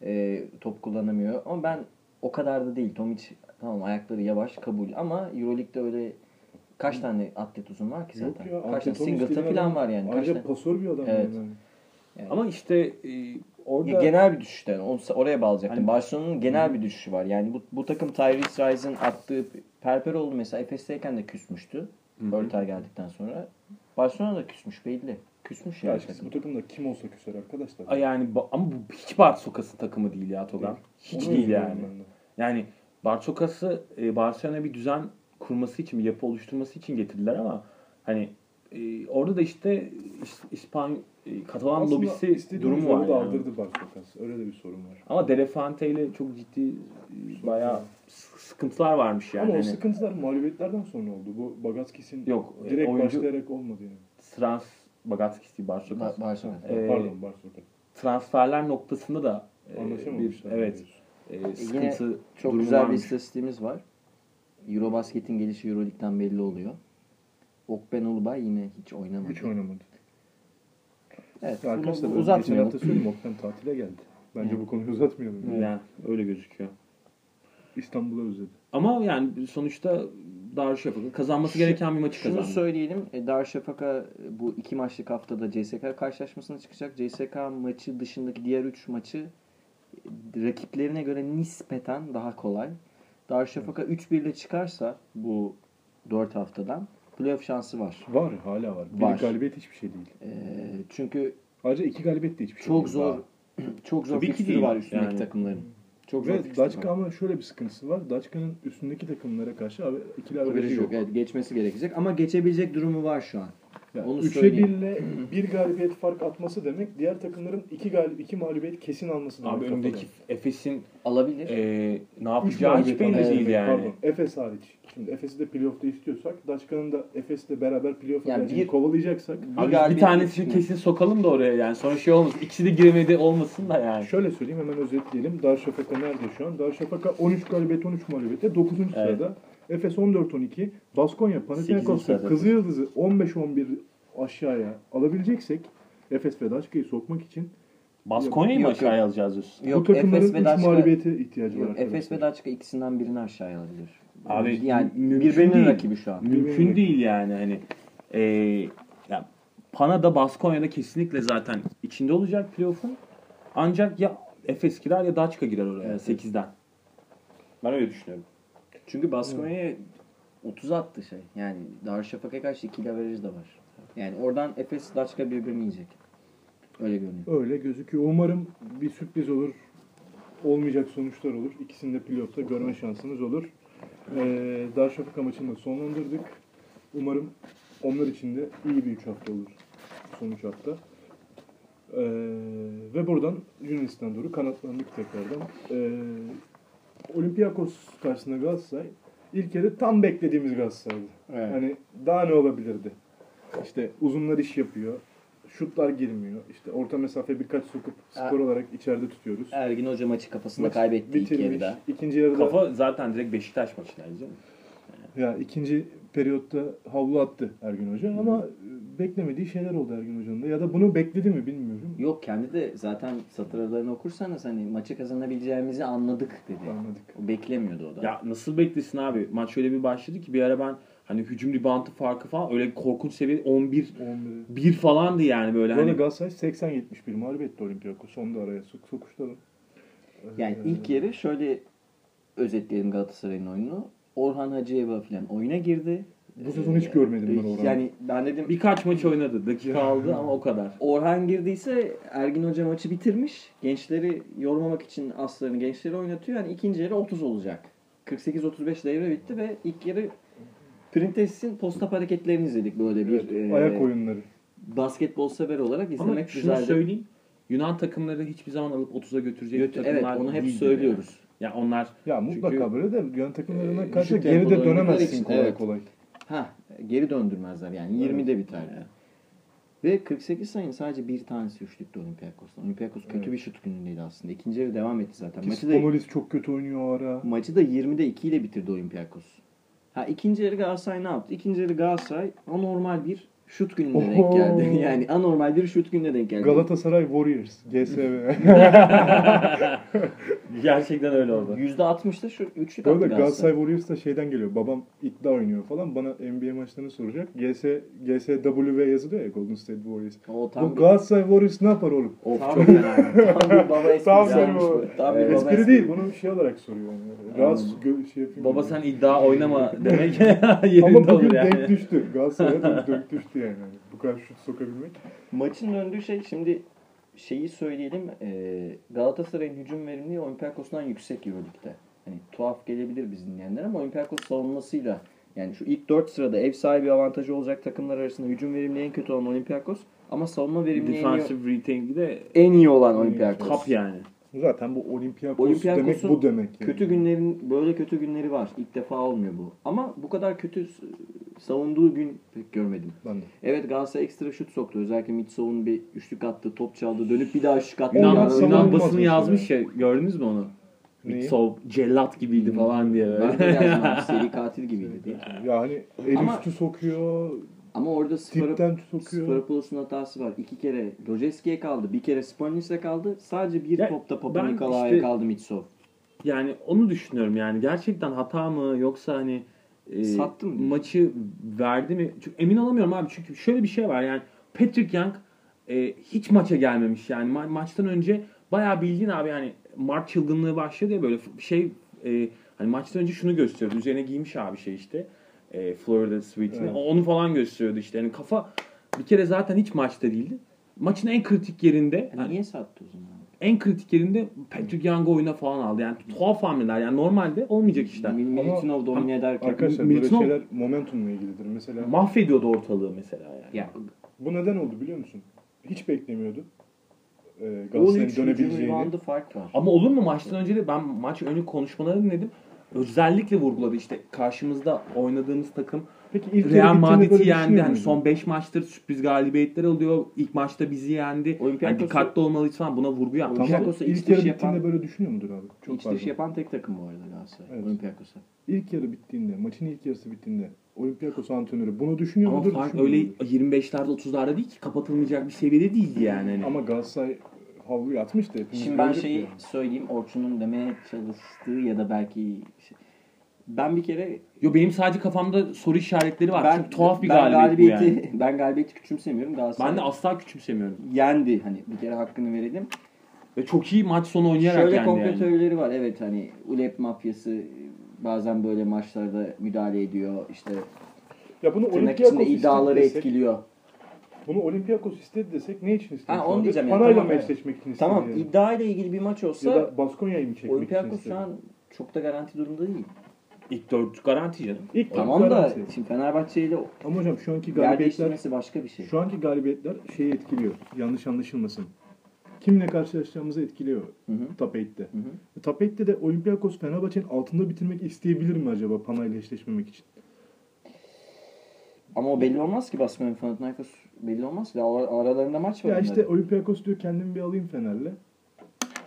e, top kullanamıyor. Ama ben o kadar da değil. Tomic tamam ayakları yavaş kabul ama EuroLeague'de öyle kaç tane atlet uzun var ki Yok zaten? ya. kaç tane Singleton falan var yani. Ayrıca tane? pasör bir adam. Evet. Yani. Ama işte e, orada Genel bir düşüşten. Onu- Oraya bağlayacaktım. Hani- Barcelona'nın genel bir düşüşü var. Yani bu, bu takım Tyrese Rice'ın attığı Perperoğlu mesela Efes'teyken de küsmüştü. Örter geldikten sonra. Barcelona da küsmüş belli. Küsmüş Ya yani. takım. bu takımda kim olsa küser arkadaşlar. Ay yani ama bu hiç Barçokas'ın takımı değil ya Togan. Hiç Onu değil yani. Yani Barçokas'ı e, Barcelona bir düzen kurması için, bir yapı oluşturması için getirdiler ama hani e, orada da işte İs- İspanya e, Katalan Aslında lobisi durumu var da yani. aldırdı Barsokas. Öyle de bir sorun var. Ama Delefante ile çok ciddi e, bayağı sıkıntılar varmış yani. Ama o Hani sıkıntılar mağlubiyetlerden sonra oldu. Bu Bagatskis'in Yok, e, direkt oyuncu- başlayarak olmadı yani. Trans Bagatskis değil Barçokas. Ba- Barcelona. Ee, Pardon Barsokas. Transferler noktasında da e, bir evet e, sıkıntı Çok durumu güzel bir varmış. istatistiğimiz var. Eurobasket'in gelişi Euroleague'den belli oluyor. Okben Ulubay yine hiç oynamadı. Hiç oynamadı. Evet, arkadaşlar geçen uzatmayalım. hafta söyleyeyim Oktan tatile geldi. Bence Evet. bu konuyu uzatmayalım. Yani öyle gözüküyor. İstanbul'a özledi. Ama yani sonuçta Darüşşafaka kazanması gereken bir maçı Şunu kazandı. söyleyelim. E, Darüşşafaka bu iki maçlık haftada CSK karşılaşmasına çıkacak. CSK maçı dışındaki diğer üç maçı e, rakiplerine göre nispeten daha kolay. Darüşşafaka 3-1 ile çıkarsa bu 4 haftadan playoff şansı var. Var hala var. Bir Var. galibiyet hiçbir şey değil. E, çünkü Ayrıca iki galibiyet de hiçbir şey çok değil. zor çok zor Tabii ki fikstürü var üstündeki Yani- takımların. Çok Ve Daçka ama şöyle bir sıkıntısı var. Daçka'nın üstündeki takımlara karşı ikili averajı Averajı yok. yok. Evet, geçmesi gerekecek ama geçebilecek durumu var şu an. Yani Onu 3'e söyleyeyim. 1 ile bir galibiyet fark atması demek diğer takımların 2 galib iki mağlubiyet kesin alması demek. Abi önündeki Efes'in Alabilir. e, ne yapacağı hiç belli değil yani. Pardon. Efes hariç. Şimdi Efes'i de playoff'ta istiyorsak, Daçka'nın da Efes'le beraber playoff'a Yani bir- kovalayacaksak Abi bir tanesini kesin sokalım da oraya yani. Sonra şey olmasın. İkisi de giremedi olmasın da yani. Şöyle söyleyeyim hemen özetleyelim. Darüşşafaka nerede şu an? Darüşşafaka 13 galibiyet 13 mağlubiyette 9. Evet. sırada. Efes 14-12. Baskonya, Panathinaikos ve Kızılyıldız'ı 15-11 aşağıya alabileceksek Efes ve Daçka'yı sokmak için Baskonya'yı mı Yok, aşağıya yok. alacağız diyorsun? Yok, bu takımların Efes ve 3 Daçka- mağlubiyete ihtiyacı var Yok, Efes ve Daçka ikisinden birini aşağıya alabilir. Abi yani mümkün birbirinin değil. rakibi şu an. Mümkün Birbirinin değil yani hani e, ya Pana'da Baskonya'da kesinlikle zaten içinde olacak playoff'un. Ancak ya Efes girer ya Daçka girer oraya Evet. 8'den. Ben öyle düşünüyorum. Çünkü Baskonya'ya 30 attı şey. Yani Darüşşafaka'ya karşı ikili averaj da var. Yani oradan Efes Daçka birbirini yiyecek. Öyle görünüyor. Öyle gözüküyor. Umarım bir sürpriz olur. Olmayacak sonuçlar olur. İkisini de playoff'ta görme şansımız olur. Ee, Darüşşafaka maçını da sonlandırdık. Umarım onlar için de iyi bir 3 hafta olur. Sonuç hafta. Ee, ve buradan Yunanistan doğru kanatlandık tekrardan. Ee, Olympiakos karşısında Galatasaray ilk yarı tam beklediğimiz Galatasaray'dı. Evet. Hani daha ne olabilirdi? İşte uzunlar iş yapıyor. Şutlar girmiyor. İşte orta mesafe birkaç sokup skor olarak içeride tutuyoruz. Ergin Hoca maçı kafasında Maç kaybetti ilk bitirmiş. yarıda. İkinci yarıda Kafa zaten direkt Beşiktaş maçındaydı canım. ya ikinci periyotta havlu attı Ergün Hoca ama beklemediği şeyler oldu Ergün Hoca'nın da. Ya da bunu bekledi mi bilmiyorum. Yok kendi de zaten satır aralarını okursanız hani maçı kazanabileceğimizi anladık dedi. Anladık. O beklemiyordu o da. Ya nasıl beklesin abi? Maç öyle bir başladı ki bir ara ben hani hücum reboundu farkı falan öyle korkunç seviye 11 11. 1 falandı yani böyle arada hani. Galatasaray 80-71 mağlup etti Olympiakos. Onu da araya sok sokuşturalım. Yani Ee, ilk yarı şöyle özetleyelim Galatasaray'ın oyunu. Orhan Hacıeva falan oyuna girdi. Bu sezon hiç görmedim ben Orhan'ı. Yani ben dedim Birkaç maç oynadı. Dakika aldı ama o kadar. Orhan girdiyse Ergin Hoca maçı bitirmiş. Gençleri yormamak için aslarını gençleri oynatıyor. Yani ikinci yarı 30 olacak. 48-35 devre bitti ve ilk yarı Printess'in post-up hareketlerini izledik böyle bir Evet, e, ayak oyunları. basketbol sever olarak Ama izlemek şunu güzeldi. söyleyeyim. Yunan takımları hiçbir zaman alıp 30'a götürecek Götür- takımlar evet onu hep söylüyoruz. Yani. Ya onlar Ya mutlaka böyle de Yunan takımlarına e, karşı düşük geri de tempoda oynadıkları dönemezsin kolay evet. kolay. Ha geri döndürmezler yani 20'de biter. Ve 48 sayının sadece bir tanesi üçlüktü Olympiakos'tan. Olympiakos kötü Evet. bir şut günündeydi aslında. İkinci yarı devam etti zaten. Maçı da, çok kötü oynuyor ara. maçı da 20'de 2 ile bitirdi Olympiakos. Ha ikinci yarı Galatasaray ne yaptı? İkinci yarı Galatasaray anormal bir şut gününe denk Oho. geldi. Yani anormal bir şut gününe denk geldi. Galatasaray Warriors. GSV. gerçekten öyle oldu. %60'da şu üçlük attı Galatasaray. Galatasaray Warriors da şeyden geliyor. Babam iddia oynuyor falan. Bana NBA maçlarını soracak. GS, GSW yazılıyor ya Golden State Warriors. O tam Bu Galatasaray Warriors ne yapar oğlum? Of çok fena. Tam bir baba esprisi Tam yapmış bu. Tam bir baba Espri esprisi. değil. Bunu şey olarak soruyor. Yani. Rahatsız gö- şey yapayım. Baba sen iddia oynama demek Ama yerinde bugün olur yani. denk düştü. Galatasaray'a denk düştü yani. Bu kadar şut sokabilmek. Maçın döndüğü şey şimdi şeyi söyleyelim. E, Galatasaray'ın hücum verimliliği Olympiakos'tan yüksek Euroleague'de. Hani tuhaf gelebilir biz dinleyenler ama Olympiakos savunmasıyla yani şu ilk 4 sırada ev sahibi avantajı olacak takımlar arasında hücum verimliliği en kötü olan Olympiakos ama savunma verimliliği en iyi, rating'i de en iyi olan. Olympiakos. top yani. Zaten bu Olympiakos Olympiakos'un demek bu demek. Yani. Kötü günlerin böyle kötü günleri var. İlk defa olmuyor bu. Ama bu kadar kötü savunduğu gün pek görmedim. Ben de. Evet Galatasaray ekstra şut soktu. Özellikle Mitsov'un bir üçlük attı, top çaldı, dönüp bir daha şut attı. Yunan, Yunan basını yazmış ya gördünüz mü onu? Mitsov cellat gibiydi falan diye Ben de böyle. abi, seri katil gibiydi diye. Yani el Ama- üstü sokuyor, Ama orada Sparap, tipten sokuyor. Sparapoulos'un hatası var. İki kere Rojeski'ye kaldı, bir kere Spolnis'e kaldı. Sadece bir Ya, topta Papa Nikola'ya işte- kaldı Mitsov. Yani onu düşünüyorum yani gerçekten hata mı yoksa hani e, Sattı mı maçı verdi mi? Çünkü emin olamıyorum abi çünkü şöyle bir şey var yani Patrick Young e, hiç maça gelmemiş yani Ma- maçtan önce bayağı bildiğin abi yani Mart çılgınlığı başladı ya böyle şey e, hani maçtan önce şunu gösteriyordu üzerine giymiş abi şey işte e, Florida Sweet'ini Evet. onu falan gösteriyordu işte yani kafa bir kere zaten hiç maçta değildi. Maçın en kritik yerinde Yani hani niye sattı o zaman? en kritik yerinde Patrick Young'ı oyuna falan aldı. Yani tuhaf hamleler. Yani normalde olmayacak işler. Mil- Militinov domine ederken. Arkadaşlar Militinov- böyle şeyler momentumla ilgilidir. Mesela Mahvediyordu ortalığı mesela yani. Ya, bu neden oldu biliyor musun? Hiç beklemiyordu. Ee, 13 Galatasaray'ın dönebileceğini. fark var. Ama olur mu maçtan önce de ben maç önü konuşmaları dinledim. Özellikle vurguladı işte karşımızda oynadığımız takım Peki ilk Real Madrid'i yendi. Hani son 5 maçtır sürpriz galibiyetler alıyor. İlk maçta bizi yendi. Yani dikkatli olmalıyız falan buna vurgu yapmış. Tamam. Olympiakos'a İlk yarı yapan- bittiğinde böyle düşünüyor mudur abi? Çok İç pardon. dış yapan tek takım bu arada Galatasaray. Evet. Olympiakos'a. İlk yarı bittiğinde, maçın ilk yarısı bittiğinde Olympiakos antrenörü bunu düşünüyor Ama mudur? fark düşünmüyor öyle mudur? 25'lerde 30'larda değil ki kapatılmayacak bir seviyede değildi yani. Hani. Ama Galatasaray havluyu atmıştı. hepimiz Şimdi ben şeyi yani. söyleyeyim. Orçun'un demeye çalıştığı ya da belki şey- ben bir kere Yo benim sadece kafamda soru işaretleri var. ben Çünkü tuhaf bir ben galibiyet bu galibiyeti yani. ben galibiyeti küçümsemiyorum. Galatasaray Ben de asla küçümsemiyorum. yendi hani bir kere hakkını verelim. Ve çok iyi maç sonu oynayarak Şöyle yendi komplo yani. var. Evet hani ULEP mafyası bazen böyle maçlarda müdahale ediyor. İşte Ya bunu tırnak içinde iddiaları etkiliyor. Bunu Olympiakos istedi desek ne için istedi? Ha, onu diyeceğim yani, Parayla tamam, eşleşmek için istedi? Tamam yani? iddia ile ilgili bir maç olsa Ya da Baskonya'yı mı çekmek için Olympiakos istedi? şu an çok da garanti durumda değil. İlk dört garanti canım. İlk Tamam da garanti. şimdi Fenerbahçe ile Ama hocam şu anki galibiyetler başka bir şey. şu anki galibiyetler şeyi etkiliyor. Yanlış anlaşılmasın. Kimle karşılaşacağımızı etkiliyor Hı hı. Top 8'te. Hı hı. Top 8'te de Olympiakos Fenerbahçe'nin altında bitirmek isteyebilir mi acaba Panay'la eşleşmemek için? Ama o belli olmaz ki Baskonya Panathinaikos belli olmaz ki. Ara- Aralarında maç var. Ya işte onların. Olympiakos diyor kendimi bir alayım Fener'le.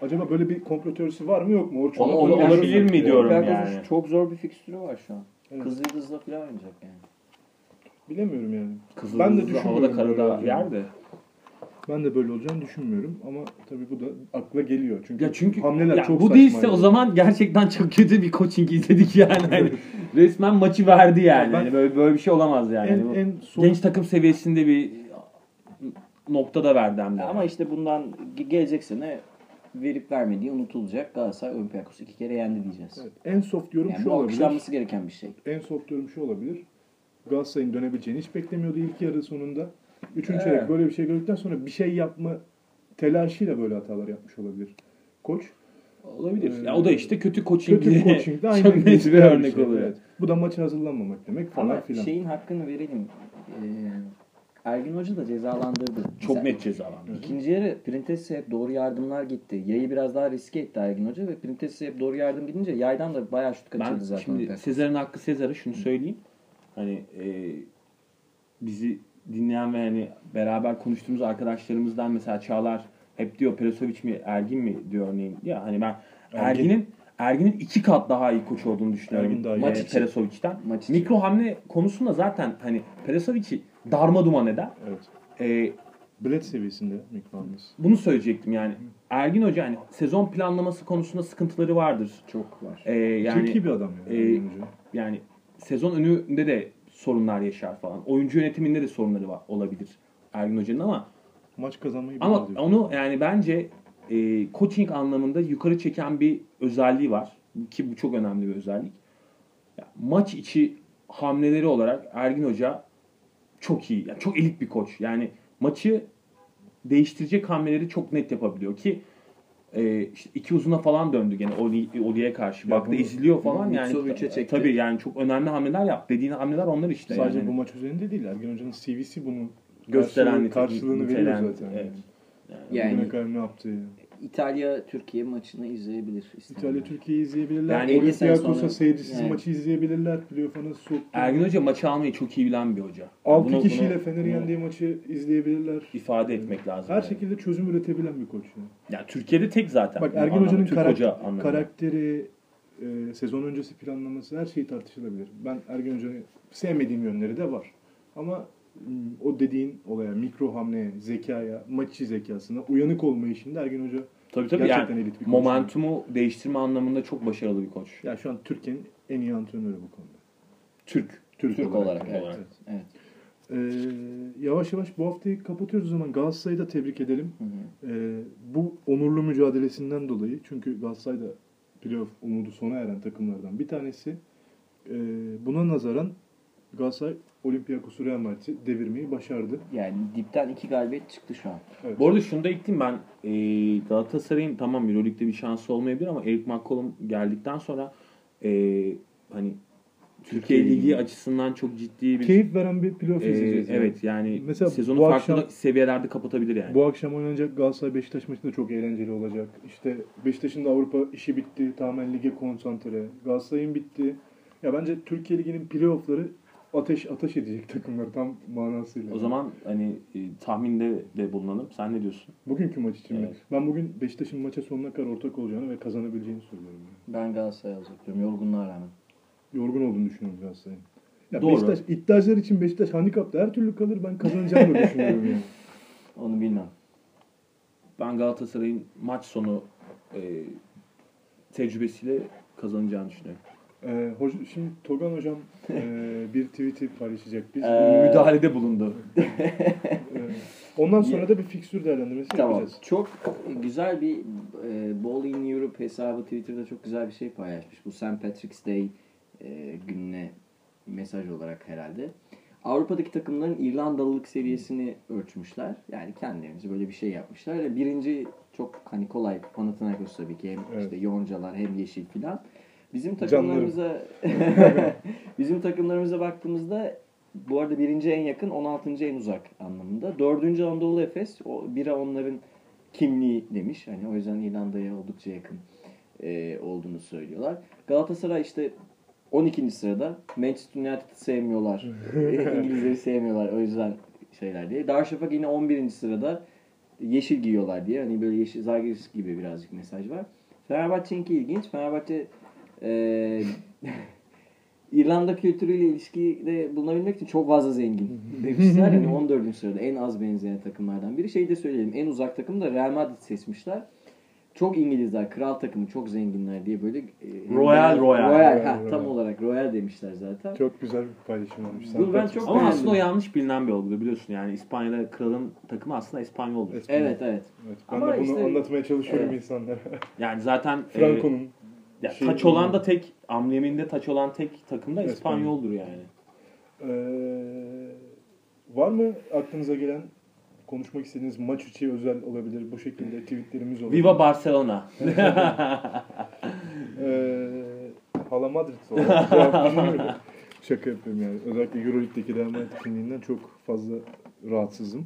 Acaba böyle bir komplo teorisi var mı yok mu? Orçun Ama onu olabilir mi diyorum Olympiakos'un yani. çok zor bir fikstürü var şu an. Evet. Kızıldız'la falan oynayacak yani. Bilemiyorum yani. Kızıl ben de havada düşünmüyorum. böyle karada yerde. Ben de böyle olacağını düşünmüyorum ama tabii bu da akla geliyor. Çünkü, Ya çünkü hamleler ya çok bu değilse yani. o zaman gerçekten çok kötü bir coaching izledik yani. Hani resmen maçı verdi yani. Ben- Hani böyle böyle bir şey olamaz yani. en, Bu en son Genç takım seviyesinde bir nokta da verdi hem de. Ama işte bundan ge- gelecek sene verip vermediği unutulacak. Galatasaray Olympiakos iki kere yendi diyeceğiz. evet, en soft yorum Yani şu olabilir. alkışlanması gereken bir şey. En soft yorum şu olabilir. Galatasaray'ın dönebileceğini hiç beklemiyordu ilk yarı sonunda. Üçüncü Evet. çeyrek böyle bir şey gördükten sonra bir şey yapma telaşıyla böyle hatalar yapmış olabilir. Koç. olabilir. Ee, ya o da işte kötü coaching. Kötü coachingde aynı çok net bir örnek şey. oluyor. Evet. Bu da maça hazırlanmamak demek falan Ama filan. şeyin hakkını verelim. Ee, Ergin Hoca da cezalandırdı. Çok Mesela net cezalar. İkinci yarı Printes'e hep doğru yardımlar gitti. Yayı biraz daha riske etti Ergin Hoca ve Printes'e hep doğru yardım gidince yaydan da bayağı şut kaçırdı Ben zaten. şimdi Olympiakos. Sezar'ın hakkı Sezar'a şunu söyleyeyim. Hani e, bizi dinleyen ve hani beraber konuştuğumuz arkadaşlarımızdan mesela Çağlar hep diyor Perosovic mi Ergin mi diyor örneğin. Ya hani ben Ergin. Ergin'in Ergin'in iki kat daha iyi koç olduğunu düşünüyorum. Ergin daha iyi. Maç için. Perasovic'ten. Maç için. Mikro hamle konusunda zaten hani Perasovic'i darma duman eder. Evet. E, Bled seviyesinde hamlesi. bunu söyleyecektim yani. Ergin Hoca hani sezon planlaması konusunda sıkıntıları vardır. çok var. E, yani Zeki bir adam yani. e, yani sezon önünde de sorunlar yaşar falan. Oyuncu yönetiminde de sorunları var, olabilir Ergin Hoca'nın ama Maç kazanmayı ama diyor. onu yani bence e, coaching anlamında yukarı çeken bir özelliği var ki bu çok önemli bir özellik. Ya, maç içi hamleleri olarak Ergin Hoca çok iyi. Yani çok elit bir koç. Yani maçı değiştirecek hamleleri çok net yapabiliyor ki e, işte iki uzuna falan döndü gene Oli- Oli'ye karşı. Ya Baktı bunu- eziliyor falan yani. Mitsovic'e çekti. Tabii yani çok önemli hamleler yaptı. Dediğin hamleler onlar işte. Sadece yani. bu maç üzerinde değil. Ergin Hoca'nın CV'si bunu Gösteren karşılığı- karşılığını veriyor zaten. evet. Yani. Yani Bugüne kadar ne yaptı? İtalya Türkiye maçını izleyebilir. isteyenler. İtalya Türkiye'yi izleyebilirler. Yani Yani 50 sene Olympiakos'a sonra- seyircisiz yani. maçı izleyebilirler. Playoff'a nasıl soktu. Ergin Hoca maçı almayı çok iyi bilen bir hoca. 6 Bunu- kişiyle bunu- Fener'i bunu yendiği maçı izleyebilirler. ifade etmek lazım. Her yani. şekilde çözüm üretebilen bir koç. Yani. Ya Türkiye'de tek zaten. Bak Ergin anlamda, Hoca'nın karak- hoca karakteri, e, sezon öncesi planlaması her şey tartışılabilir. Ben Ergin Hoca'nın sevmediğim yönleri de var. Ama o dediğin olaya, mikro hamleye, zekaya, maç içi zekasına, uyanık olma işinde Ergin Hoca Tabii tabii gerçekten yani elit bir koç. momentumu değiştirme anlamında çok başarılı bir koç. Ya şu an Türkiye'nin en iyi antrenörü bu konuda. Türk. Türk, Türk olarak, evet. olarak. Evet. Ee, yavaş yavaş bu haftayı kapatıyoruz o zaman. Galatasaray'ı da tebrik edelim. Hı hı. Ee, bu onurlu mücadelesinden dolayı çünkü Galatasaray da playoff umudu sona eren takımlardan bir tanesi. Ee, buna nazaran Galatasaray Olympiakos'u Real Madrid'i devirmeyi başardı. Yani dipten iki galibiyet çıktı şu an. Evet. Bu arada şunu da ekleyeyim ben e, Galatasaray'ın tamam Euroleague'de bir şansı olmayabilir ama Eric McCollum geldikten sonra e, hani Türkiye, Türkiye Ligi açısından çok ciddi bir Keyif veren bir playoff e, izleyeceğiz. yani. evet yani Mesela sezonu farklı akşam- seviyelerde kapatabilir yani. Bu akşam oynanacak Galatasaray Beşiktaş maçı da çok eğlenceli olacak. İşte Beşiktaş'ın da Avrupa işi bitti. Tamamen lige konsantre. Galatasaray'ın bitti. Ya bence Türkiye Ligi'nin playoff'ları ateş ateş edecek takımlar tam manasıyla. O zaman hani e, tahminde de bulunalım. Sen ne diyorsun? bugünkü maç için mi? Evet. Ben bugün Beşiktaş'ın maça sonuna kadar ortak olacağını ve kazanabileceğini söylüyorum. Yani. Ben Galatasaray'ı alacak diyorum yorgunluğa rağmen. Yorgun olduğunu düşünüyorum Galatasaray'ın. Ya Doğru. Beşiktaş iddiacılar için Beşiktaş handikapta her türlü kalır ben kazanacağını da düşünüyorum yani. Onu bilmem. Ben Galatasaray'ın maç sonu e, tecrübesiyle kazanacağını düşünüyorum. Ee, hoca, şimdi Togan hocam e, bir tweet'i paylaşacak. Biz Ee, Müdahalede bulundu. e, ondan sonra da bir fikstür değerlendirmesi Tamam. yapacağız. Çok güzel bir e, Ball in Europe hesabı Twitter'da çok güzel bir şey paylaşmış. Bu St. Patrick's Day e, gününe mesaj olarak herhalde. Avrupa'daki takımların İrlandalılık seviyesini ölçmüşler. Yani kendilerince böyle bir şey yapmışlar. Birinci çok hani kolay Panathinaikos tabii ki hem Evet. işte Yoncalar hem Yeşil filan. Bizim takımlarımıza bizim takımlarımıza baktığımızda bu arada birinci en yakın, 16. en uzak anlamında. Dördüncü Anadolu Efes, o bira onların kimliği demiş. Hani o yüzden İrlanda'ya oldukça yakın e, olduğunu söylüyorlar. Galatasaray işte 12. sırada. Manchester United'ı sevmiyorlar. İngilizleri sevmiyorlar o yüzden şeyler diye. Darüşşafaka yine 11. sırada. Yeşil giyiyorlar diye. Hani böyle yeşil Zalgiris gibi birazcık mesaj var. Fenerbahçe'ninki ilginç. Fenerbahçe e, İrlanda kültürüyle ilişkide bulunabilmek için çok fazla zengin demişler. Hani 14. sırada en az benzeyen takımlardan biri. Şey de söyleyelim. En uzak takım da Real Madrid seçmişler. Çok İngilizler, kral takımı, çok zenginler diye böyle... e, Royal, Royal. Royal, Royal, ha, Royal. tam olarak Royal demişler zaten. Çok güzel bir paylaşım olmuş. Bunu ben çok Ama beğendim. aslında o yanlış bilinen bir olgu biliyorsun. Yani İspanya'da kralın takımı aslında. Espanyol. Evet evet. Evet, ben Ama de bunu işte- anlatmaya çalışıyorum Evet. insanlara. Yani zaten e, Franco'nun ya, şey- taç olan da tek, ambleminde taç olan tek takım da İspanyoldur yani. Ee, var mı aklınıza gelen konuşmak istediğiniz maç içi özel olabilir. Bu şekilde tweetlerimiz olabilir. Viva Barcelona. Ee, Hala Madrid. Şaka yapıyorum yani. Özellikle Euroleague'deki Real Madrid kimliğinden çok fazla rahatsızım.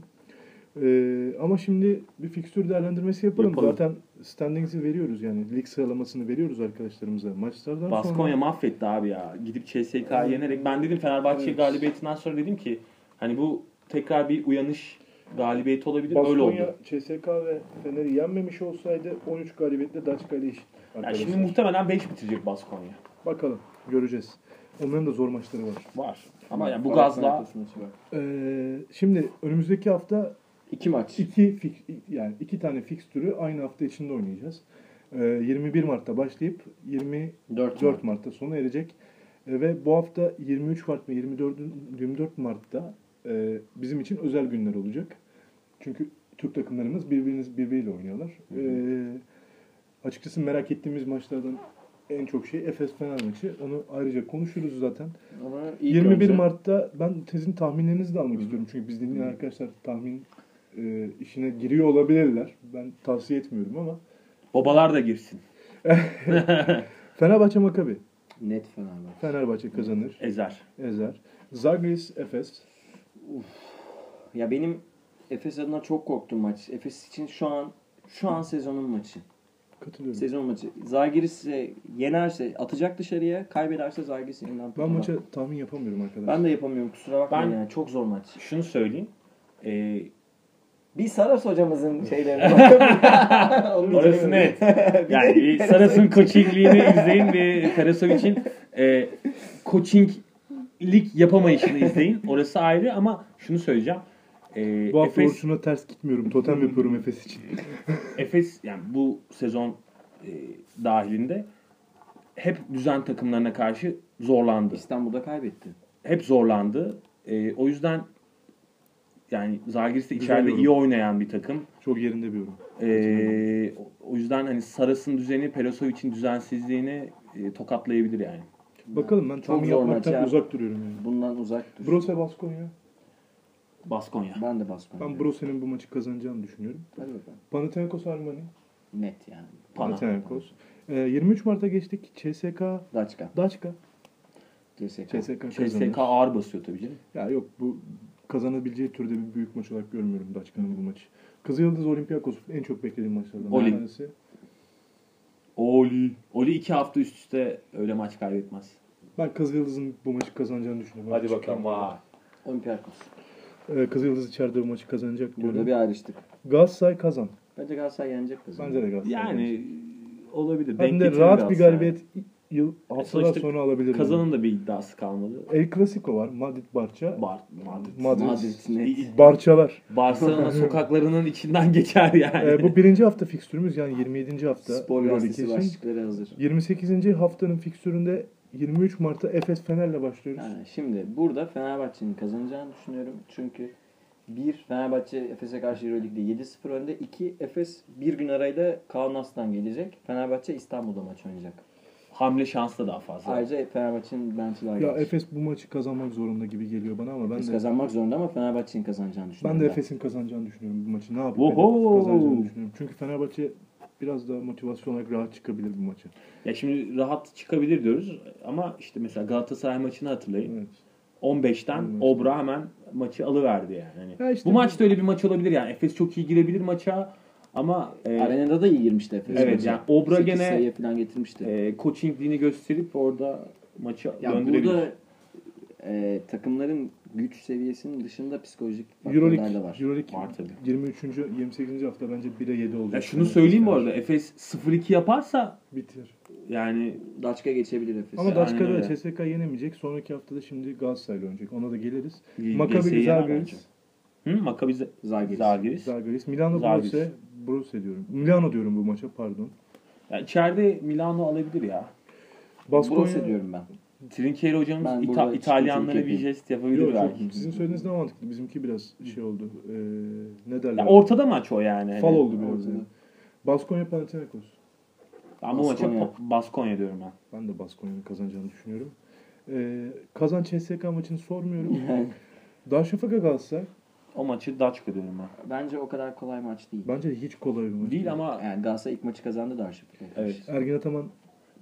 Ee, ama şimdi bir fikstür değerlendirmesi yapalım. Yapalım. Zaten standings'i veriyoruz yani. Lig sıralamasını veriyoruz arkadaşlarımıza maçlardan Baskonya sonra. mahvetti abi ya. Gidip CSK'yı yenerek. Ben dedim Fenerbahçe Evet. galibiyetinden sonra dedim ki hani bu tekrar bir uyanış galibiyeti olabilir. Öyle Baskonya, oldu. CSK ve Fener'i yenmemiş olsaydı 13 galibiyetle Daçka ile eşit. Yani şimdi muhtemelen 5 bitirecek Baskonya. Bakalım göreceğiz. Onların da zor maçları var. Var. Ama yani bu gazla var. Ee, şimdi önümüzdeki hafta İki maç. iki fik- yani iki tane fikstürü aynı hafta içinde oynayacağız. Ee, 21 Mart'ta başlayıp 24 Dört. Mart'ta sona erecek. Ee, ve bu hafta 23 Mart ve 24 24 Mart'ta e, bizim için özel günler olacak. Çünkü Türk takımlarımız birbiriniz birbiriyle oynuyorlar. Ee, açıkçası merak ettiğimiz maçlardan en çok şey Efes Fener maçı. Onu ayrıca konuşuruz zaten. Ama ilk 21 önce- Mart'ta ben tezin tahminlerinizi de almak istiyorum. Çünkü biz dinleyen arkadaşlar tahmin e, işine giriyor olabilirler. Ben tavsiye etmiyorum ama. babalar da girsin. Fenerbahçe Makabi. Net Fenerbahçe. Fenerbahçe kazanır. Ezer. Ezer. Zagris Efes. Ya benim Efes adına çok korktuğum maç. Efes için şu an şu an sezonun maçı. Katılıyorum. Sezon maçı. Zalgiris'i yenerse atacak dışarıya, kaybederse Zalgiris yeniden Ben maça tahmin yapamıyorum arkadaşlar. ben de yapamıyorum kusura bakmayın Ben- yani çok zor maç. Şunu söyleyeyim. Ee, Bir Saras hocamızın şeyleri. Onu orası net. Yani Saras'ın coachingliğini izleyin ve Karasovic'in e, coachinglik yapamayışını izleyin. Orası ayrı ama şunu söyleyeceğim. E, Bu hafta Efes, Orçun'a ters gitmiyorum. Totem yapıyorum Efes için. Efes yani bu sezon e, dahilinde hep düzen takımlarına karşı zorlandı. İstanbul'da kaybetti. Hep zorlandı. E, o yüzden yani Zalgiris de içeride iyi oynayan bir takım. Çok yerinde bir yorum. Ee, o yüzden hani Saras'ın düzeni Perosovic'in düzensizliğini e, tokatlayabilir yani. Bakalım ben Çok tahmin zor yapmaktan ya. uzak duruyorum yani. Bundan uzak dur. Brose Baskonya. Baskonya. Ben de Baskonya. Ben Brose'nin bu maçı kazanacağını düşünüyorum. Hadi bakalım. Panathinaikos Armani. Net yani. Pana. Panathinaikos. Ee, 23 Mart'a geçtik. CSK Daçka. Daçka. CSK. CSK CSK kazanır. ağır basıyor tabii canım. Ya yok bu kazanabileceği türde bir büyük maç olarak görmüyorum Daçka'nın bu maçı. Kızılyıldız Olympiakos en çok beklediğim maçlardan Oli. bir tanesi. Oli. Oli iki hafta üst üste öyle maç kaybetmez. Ben Kızılyıldız'ın bu maçı kazanacağını düşünüyorum. Hadi bakalım. Vay. Olympiakos. Ee, Kızılyıldız içeride bu maçı kazanacak diyorum. Burada bir ayrıştık. Galatasaray kazan. Bence Galatasaray yenecek kızım. Bence de Galatasaray. Yani olabilir. Hem Denk de getirir rahat bir Galatasaray. galibiyet yıl haftalar sonuçta sonra alabilir. Kazanın da bir iddiası kalmadı. El Clasico var. Madrid Barça. Bar Madrid. Madrid. Madrid net. Barçalar. Barcelona sokaklarının içinden geçer yani. Ee, bu birinci hafta fikstürümüz yani 27. hafta. Spor gazetesi başlıkları hazır. 28. haftanın fikstüründe 23 Mart'ta Efes Fener'le başlıyoruz. Yani şimdi burada Fenerbahçe'nin kazanacağını düşünüyorum. Çünkü bir Fenerbahçe Efes'e karşı Euroleague'de 7-0 önde. İki Efes bir gün arayla Kaunas'tan gelecek. Fenerbahçe İstanbul'da maç oynayacak. Hamle şansı da daha fazla. Ayrıca Fenerbahçe'nin bench'i. Ya. Efes bu maçı kazanmak zorunda gibi geliyor bana ama ben Efes de kazanmak zorunda ama Fenerbahçe'nin kazanacağını düşünüyorum. ben de Efes'in kazanacağını düşünüyorum bu maçı. Ne yapıp Oho! kazanacağını düşünüyorum. Çünkü Fenerbahçe biraz daha motivasyon olarak rahat çıkabilir bu maça. Ya şimdi rahat çıkabilir diyoruz ama işte mesela Galatasaray maçını hatırlayın. Evet. 15'ten Evet. Obra hemen maçı alıverdi yani. Hani Ya işte bu bu- maçta öyle bir maç olabilir yani. Efes çok iyi girebilir maça ama e, Arenada da iyi girmişti Efes. Evet, yani Obra gene- falan getirmişti. e, coachingliğini gösterip orada maçı ya döndürebilir. burada e, takımların güç seviyesinin dışında psikolojik faktörler de var. Euroleague Var tabii. 23. 28. hafta bence 1'e 7 olacak. Ya şunu söyleyeyim bu arada Efes 0-2 yaparsa Bitir. yani Daçka geçebilir Efes. Ama Daçka'da. CSK yenemeyecek. Sonraki haftada şimdi Galatasaray'la oynayacak. Ona da geliriz. Maccabi yener Zalgiris. Hı, Maccabi Zalgiris. Zalgiris. Zalgiris. Milano Zalgiris. Brose. Brose diyorum. Milano diyorum bu maça pardon. Ya içeride Milano alabilir ya. Baskonya. Brose diyorum ben. Trinkieri hocamız Ben İta- İtalyanlara çıkıntılık bir jest yapabilir Yok, belki. Sizin söylediğiniz daha mantıklı. Bizimki biraz şey oldu. Ee, ne derler? Ya ortada maç o yani. Hani Fal oldu biraz. ortada. yani. Baskonya Panathinaikos. Ben bu maça Baskonya. Diyorum ben. Ben de Baskonya'nın kazanacağını düşünüyorum. Ee, Kazan CSK maçını sormuyorum. Yani Darüşşafaka Galatasaray. O maçı Daçka diyorum ben. bence o kadar kolay maç değil. Bence de hiç kolay bir maç. Değil ama Yani Galatasaray ilk maçı kazandı Darüşşafaka'ya. karşı. evet. Ergin Ataman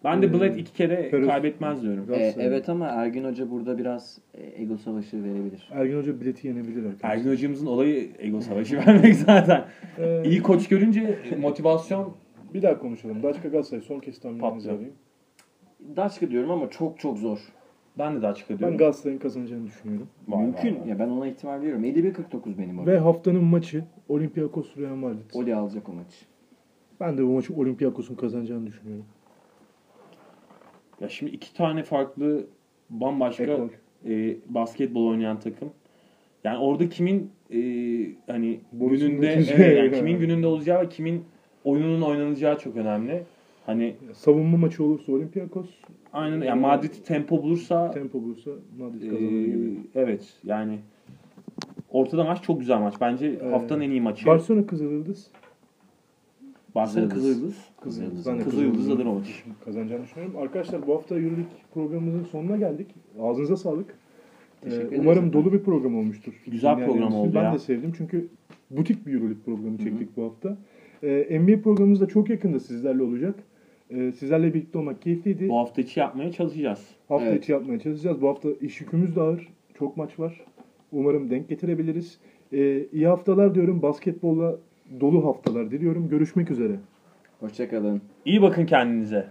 Ben de Ee, Bled iki kere Feroz- kaybetmez diyorum. E, evet ama Ergin Hoca burada biraz e, ego savaşı verebilir. Ergin Hoca bileti yenebilir arkadaşlar. Ergin hocamızın olayı ego savaşı vermek zaten. Ee, İyi koç görünce motivasyon Bir daha konuşalım. Daçka Galatasaray son kez tahmininizi alayım. Daçka diyorum ama çok çok zor. Ben de Daçka Ben diyorum. Galatasaray'ın kazanacağını düşünüyorum. Vay Mümkün. vay. Ya ben ona ihtimal veriyorum. 51-49 benim o. Ve haftanın maçı Olympiakos Real Madrid. Oli alacak o maçı. Ben de bu maçı Olympiakos'un kazanacağını düşünüyorum. Ya şimdi iki tane farklı bambaşka Ekol. e, basketbol oynayan takım. Yani orada kimin e, hani Borus'un gününde evet, yani kimin gününde olacağı ve kimin oyununun oynanacağı çok önemli. Hani Savunma maçı olursa Olympiakos, aynen yani Madrid tempo bulursa tempo bulursa Madrid e, kazanır gibi. evet yani ortada maç çok güzel maç. Bence Ee, haftanın en iyi maçı. Barcelona Kızılyıldız Barcelona Kızılyıldız. Kızılyıldız. Kızılyıldız. Ben de Kızılyıldız alır o maçı. kazanacağını düşünüyorum. Arkadaşlar bu hafta Euroleague programımızın sonuna geldik. Ağzınıza sağlık. Teşekkür Ee, ederiz umarım dolu bir program olmuştur. Güzel Dinleyenlerimiz program oldu Ben ya. de sevdim çünkü butik bir Euroleague programı çektik bu hafta. Ee, NBA programımız da çok yakında sizlerle olacak. Ee, sizlerle birlikte olmak keyifliydi. Bu hafta içi yapmaya çalışacağız. Hafta Evet. içi yapmaya çalışacağız. Bu hafta iş yükümüz de ağır. Çok maç var. Umarım denk getirebiliriz. Ee, iyi haftalar diyorum. Basketbolla dolu haftalar diliyorum. Görüşmek üzere. Hoşçakalın. İyi bakın kendinize.